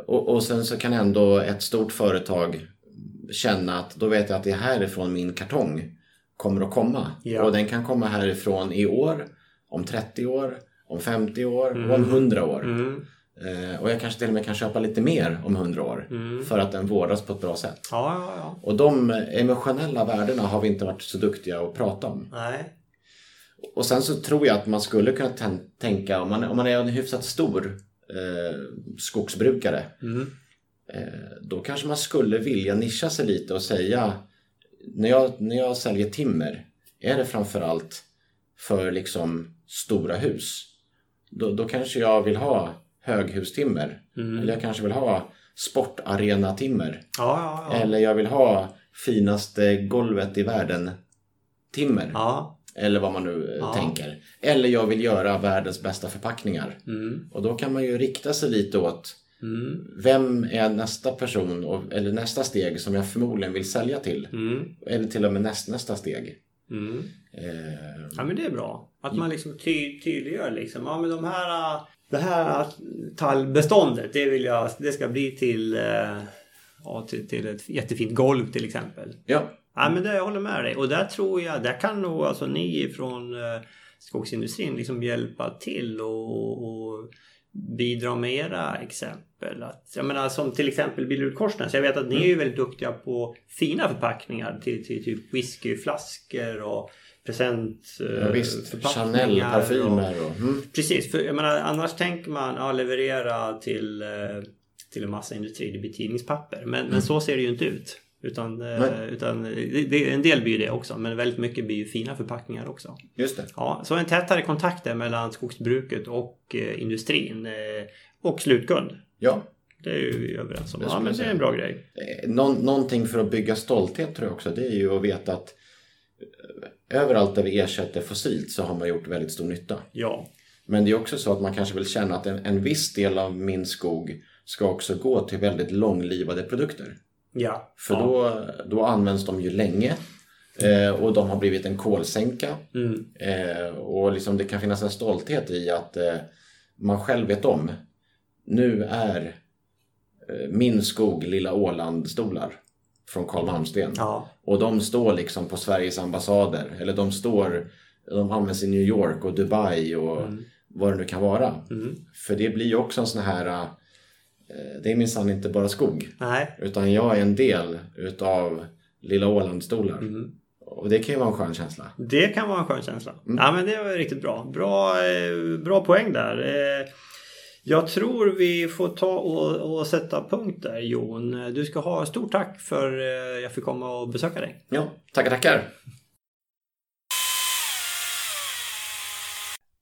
och, och sen så kan ändå ett stort företag känna att då vet jag att det är härifrån min kartong kommer att komma.
Ja.
Och den kan komma härifrån i år, om 30 år, om 50 år
Mm.
och om 100 år.
Mm.
Eh, och jag kanske till och med kan köpa lite mer om 100 år.
Mm.
För att den vårdas på ett bra sätt.
Ja, ja.
Och de emotionella värdena har vi inte varit så duktiga att prata om.
Nej.
Och sen så tror jag att man skulle kunna tän- tänka, om man, om man är en hyfsat stor eh, skogsbrukare,
Mm.
eh, då kanske man skulle vilja nischa sig lite och säga, när jag, när jag säljer timmer, är det framförallt för liksom stora hus? Då, då kanske jag vill ha höghustimmer.
Mm.
Eller jag kanske vill ha sportarena-timmer.
Ja, ja, ja.
Eller jag vill ha finaste golvet i världen timmer.
Ja.
Eller vad man nu eh,
Ja.
tänker. Eller jag vill göra världens bästa förpackningar.
Mm.
Och då kan man ju rikta sig lite åt
Mm.
vem är nästa person och, eller nästa steg som jag förmodligen vill sälja till.
Mm.
Eller till och med näst, nästa steg.
Mm.
Eh,
Ja men det är bra. Att man liksom ty tydliggör liksom. Ja men de här... äh, Det här tallbeståndet det vill jag... Det ska bli till... äh, Ja, till, till ett jättefint golv till exempel.
ja,
Ja men det, jag håller med dig. Och där tror jag... Där kan nog alltså ni från äh, skogsindustrin liksom hjälpa till och, och bidra med era exempel. Att, jag menar som till exempel Billerud Korsnäs. Jag vet att ni är ju väldigt duktiga på fina förpackningar till, till typ whiskyflaskor och present eh,
ja visst.
förpackningar
Chanel,
och-
och... Mm,
Precis, för jag menar annars tänker man ja, leverera till, eh, till en massa industri, det blir tidningspapper. Men, men så ser det ju inte ut. Utan, eh, utan det, det, en del blir det också, men väldigt mycket blir ju fina förpackningar också.
just det.
Ja, så en tätare kontakt där mellan skogsbruket och eh, industrin eh, och slutkund.
Ja.
Det är ju vi överens om.
Det
Ja, men det är en bra grej.
Någon, någonting för att bygga stolthet tror jag också. Det är ju att veta att överallt där vi ersätter fossilt så har man gjort väldigt stor nytta.
Ja.
Men det är också så att man kanske vill känna att en, en viss del av min skog ska också gå till väldigt långlivade produkter.
Ja.
För
ja.
då, då används de ju länge eh, och de har blivit en kolsänka.
Mm.
Eh, och liksom det kan finnas en stolthet i att eh, man själv vet om. Nu är eh, min skog Lilla Åland-stolar från Carl Malmsten.
Ja.
Och de står liksom på Sveriges ambassader. Eller de står, de används i New York och Dubai och vad det nu kan vara.
Mm.
För det blir ju också en sån här, eh, det är minsann inte bara skog.
Nej.
Utan jag är en del utav Lilla Åland-stolar.
Mm.
Och det kan ju vara en skön känsla.
Det kan vara en skön känsla. Ja men det var riktigt bra. Bra, eh, bra poäng där. Eh, jag tror vi får ta och, och sätta punkt där Jon. Du ska ha stort tack för eh, jag fick komma och besöka dig.
Ja, tackar tackar!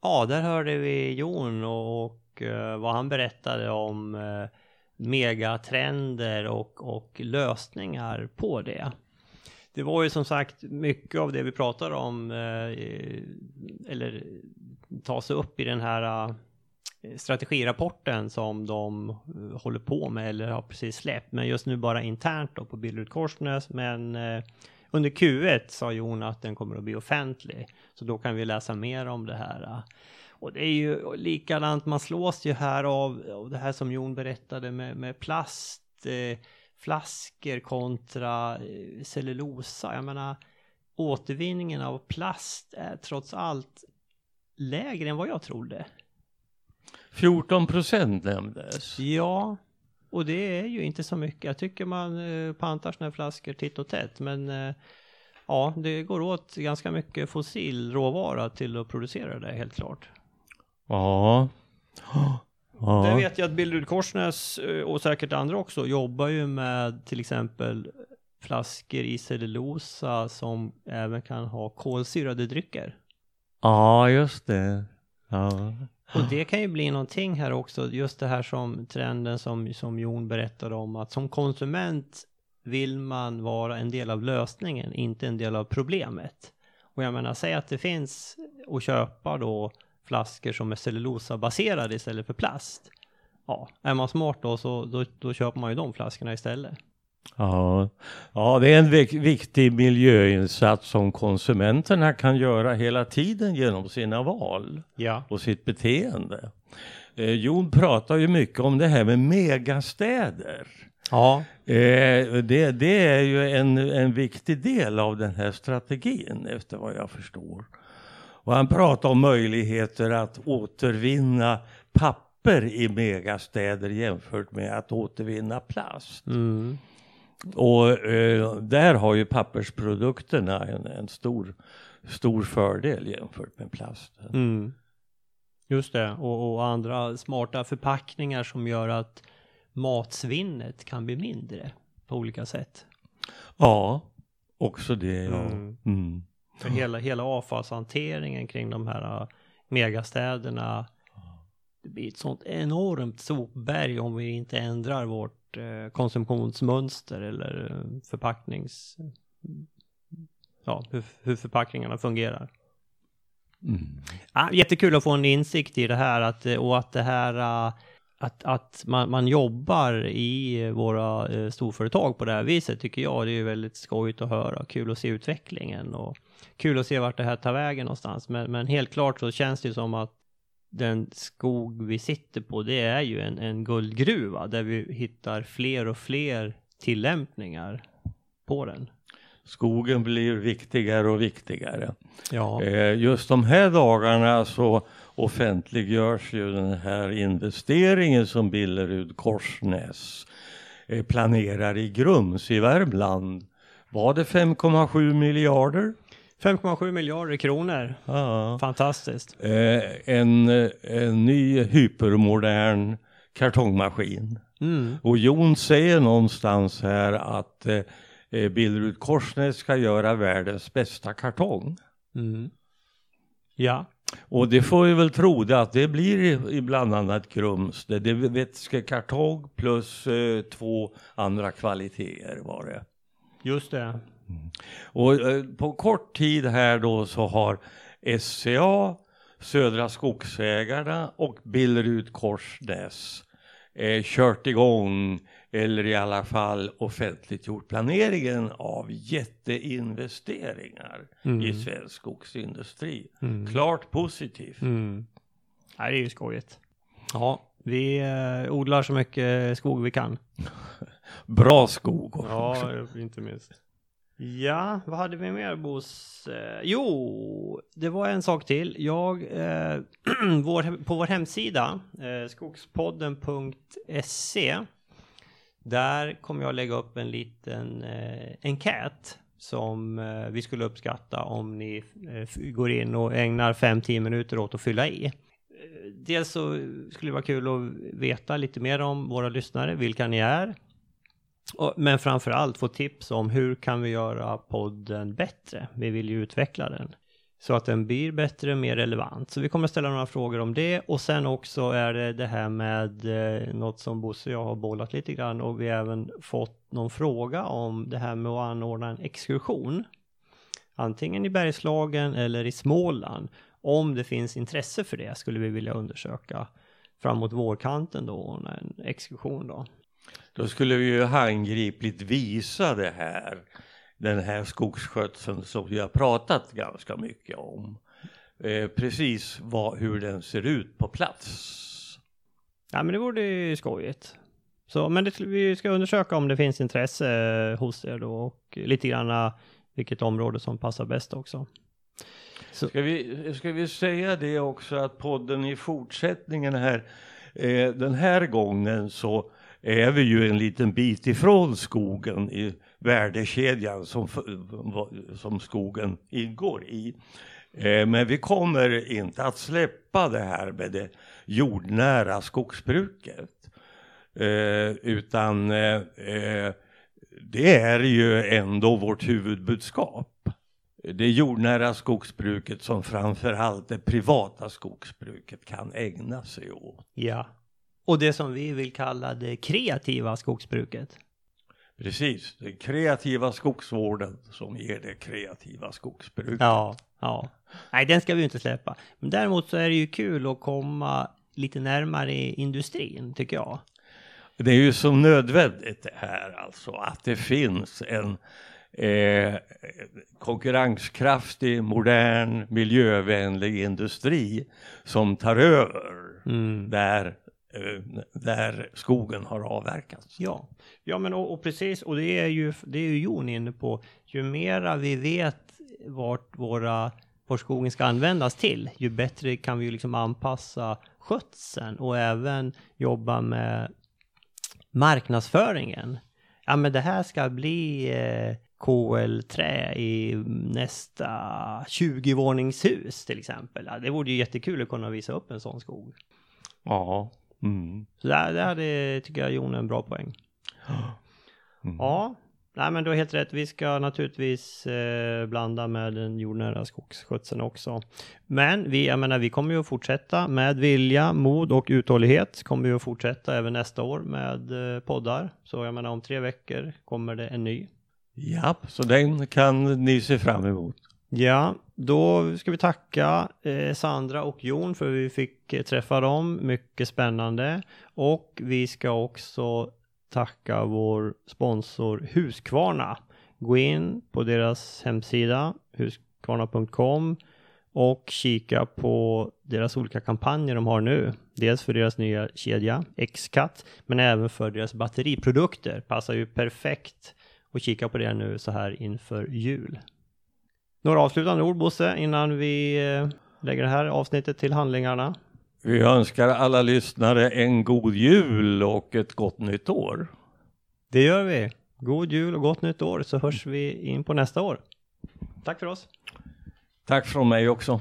Ja, där hörde vi Jon och eh, vad han berättade om eh, megatrender och, och lösningar på det.
det var ju som sagt mycket av det vi pratar om, eh, eller tas upp i den här eh, strategirapporten som de eh, håller på med eller har precis släppt. Men just nu bara internt då på Billerud Korsnäs. Men under Q1 sa Jon att den kommer att bli offentlig. Så då kan vi läsa mer om det här. Och det är ju likadant, man slås ju här av, av det här som Jon berättade med, med plast. Eh, flaskor kontra eh, cellulosa. Jag menar, återvinningen av plast är trots allt lägre än vad jag trodde.
14 procent nämndes.
Ja, och det är ju inte så mycket. Jag tycker man eh, pantar här flaskor titt och tätt, men eh, ja, det går åt ganska mycket fossil råvara till att producera det helt klart.
Ja.
Ja. Det vet jag att Billerud Korsnäs eh, och säkert andra också jobbar ju med till exempel flaskor i cellulosa som även kan ha kolsyrade drycker.
Ja, just det. Ja.
Och det kan ju bli någonting här också, just det här som trenden som, som Jon berättade om, att som konsument vill man vara en del av lösningen, inte en del av problemet. Och jag menar, säg att det finns att köpa då flaskor som är cellulosabaserade istället för plast. Ja, är man smart då så då, då köper man ju de flaskorna istället.
Ja, ja det är en viktig miljöinsats som konsumenterna kan göra hela tiden genom sina val
ja.
och sitt beteende. Eh, Jon pratar ju mycket om det här med megastäder.
Ja.
Eh, det, det är ju en, en viktig del av den här strategin efter vad jag förstår. Och han pratar om möjligheter att återvinna papper i megastäder jämfört med att återvinna plast.
Mm.
Och eh, där har ju pappersprodukterna en, en, stor, stor fördel jämfört med plasten.
Mm. Just det, och, och, andra smarta förpackningar som gör att matsvinnet kan bli mindre på olika sätt.
Ja, också det. Ja.
Mm. Mm. För hela, hela avfallshanteringen kring de här äh, megastäderna. Det blir ett sånt enormt sopberg om vi inte ändrar vårt eh, konsumtionsmönster eller äh, förpacknings... Ja, hur, hur förpackningarna fungerar.
Mm.
Ja, jättekul att få en insikt i det här att, och att det här att, att man, man jobbar i våra eh, storföretag på det här viset tycker jag det är väldigt skojigt att höra. Kul att se utvecklingen och kul att se vart det här tar vägen någonstans. Men, men helt klart så känns det som att den skog vi sitter på det är ju en, en guldgruva där vi hittar fler och fler tillämpningar på den.
Skogen blir viktigare och viktigare.
Ja.
Eh, just de här dagarna så offentliggörs ju den här investeringen som Billerud Korsnäs eh, planerar i Grums i Värmland. Var det 5,7 miljarder?
5,7 miljarder kronor.
Ja.
Fantastiskt.
Eh, en, en ny hypermodern kartongmaskin.
Mm.
Och Jon säger någonstans här att eh, Billerud Korsnäs ska göra världens bästa kartong.
Mm. Ja.
Och det får vi väl tro det att det blir i bland annat Grums. Det, det är vätskekartong plus eh, två andra kvaliteter var det.
Just det.
Mm. Och eh, på kort tid här då så har SCA, Södra Skogsägarna och Billerud Korsnäs eh, kört igång eller i alla fall offentliggjort planeringen av jätteinvesteringar mm. i svensk skogsindustri.
Mm.
Klart positivt.
Mm. det är ju skojigt. Ja, vi eh, odlar så mycket skog vi kan.
Bra skog också.
Ja, inte minst. Ja, vad hade vi mer Bos? Eh, jo, det var en sak till. Jag, eh, vår, på vår hemsida, eh, skogspodden.se, där kommer jag lägga upp en liten eh, enkät som eh, vi skulle uppskatta om ni eh, går in och ägnar 5-10 minuter åt att fylla i. Eh, dels så skulle det vara kul att veta lite mer om våra lyssnare, vilka ni är, men framför allt få tips om hur kan vi göra podden bättre? Vi vill ju utveckla den så att den blir bättre, mer relevant. Så vi kommer ställa några frågor om det och sen också är det det här med eh, något som Bosse och jag har bollat lite grann och vi har även fått någon fråga om det här med att anordna en exkursion. Antingen i Bergslagen eller i Småland. Om det finns intresse för det skulle vi vilja undersöka framåt vårkanten då, en exkursion då.
Då skulle vi ju handgripligt visa det här den här skogsskötseln som vi har pratat ganska mycket om. Eh, precis vad, hur den ser ut på plats.
Ja men det vore ju skojigt. Så, men det, vi ska undersöka om det finns intresse hos er då och lite grann vilket område som passar bäst också.
Så. Ska, vi, ska vi säga det också att podden i fortsättningen här, eh, den här gången så är vi ju en liten bit ifrån skogen i värdekedjan som, som skogen ingår i. Eh, men vi kommer inte att släppa det här med det jordnära skogsbruket. Eh, utan eh, det är ju ändå vårt huvudbudskap. Det jordnära skogsbruket som framförallt det privata skogsbruket kan ägna sig åt.
Ja, och det som vi vill kalla det kreativa skogsbruket.
Precis, den kreativa skogsvården som ger det kreativa skogsbruket.
Ja, ja. Nej, den ska vi ju inte släppa. Men däremot så är det ju kul att komma lite närmare industrin, tycker jag.
Det är ju så nödvändigt det här alltså, att det finns en eh, konkurrenskraftig, modern, miljövänlig industri som tar över mm. där där skogen har avverkats.
Ja, ja men och, och, precis, och det är ju, det är ju Jon inne på, ju mera vi vet vart våra vart skogen ska användas till, ju bättre kan vi ju liksom anpassa skötseln och även jobba med marknadsföringen. Ja, men det här ska bli eh, KL-trä i nästa 20-våningshus till exempel. Ja, det vore ju jättekul att kunna visa upp en sån skog.
Ja,
Mm. Så där, där hade, tycker jag Jon är en bra poäng. Mm. Ja, nej men du har helt rätt. Vi ska naturligtvis eh, blanda med den jordnära skogsskötseln också. Men vi, jag menar, vi kommer ju att fortsätta med vilja, mod och uthållighet. Kommer vi att fortsätta även nästa år med eh, poddar. Så jag menar om tre veckor kommer det en ny.
Ja, så den kan ni se fram emot.
Ja, då ska vi tacka eh, Sandra och Jon för vi fick eh, träffa dem. Mycket spännande. Och vi ska också tacka vår sponsor Huskvarna. Gå in på deras hemsida huskvarna.com och kika på deras olika kampanjer de har nu. Dels för deras nya kedja X-Cut men även för deras batteriprodukter. Passar ju perfekt att kika på det nu så här inför jul. Några avslutande ord Bosse innan vi eh, lägger det här avsnittet till handlingarna?
Vi önskar alla lyssnare en god jul och ett gott nytt år.
Det gör vi. God jul och gott nytt år så hörs vi in på nästa år. Tack för oss.
Tack från mig också.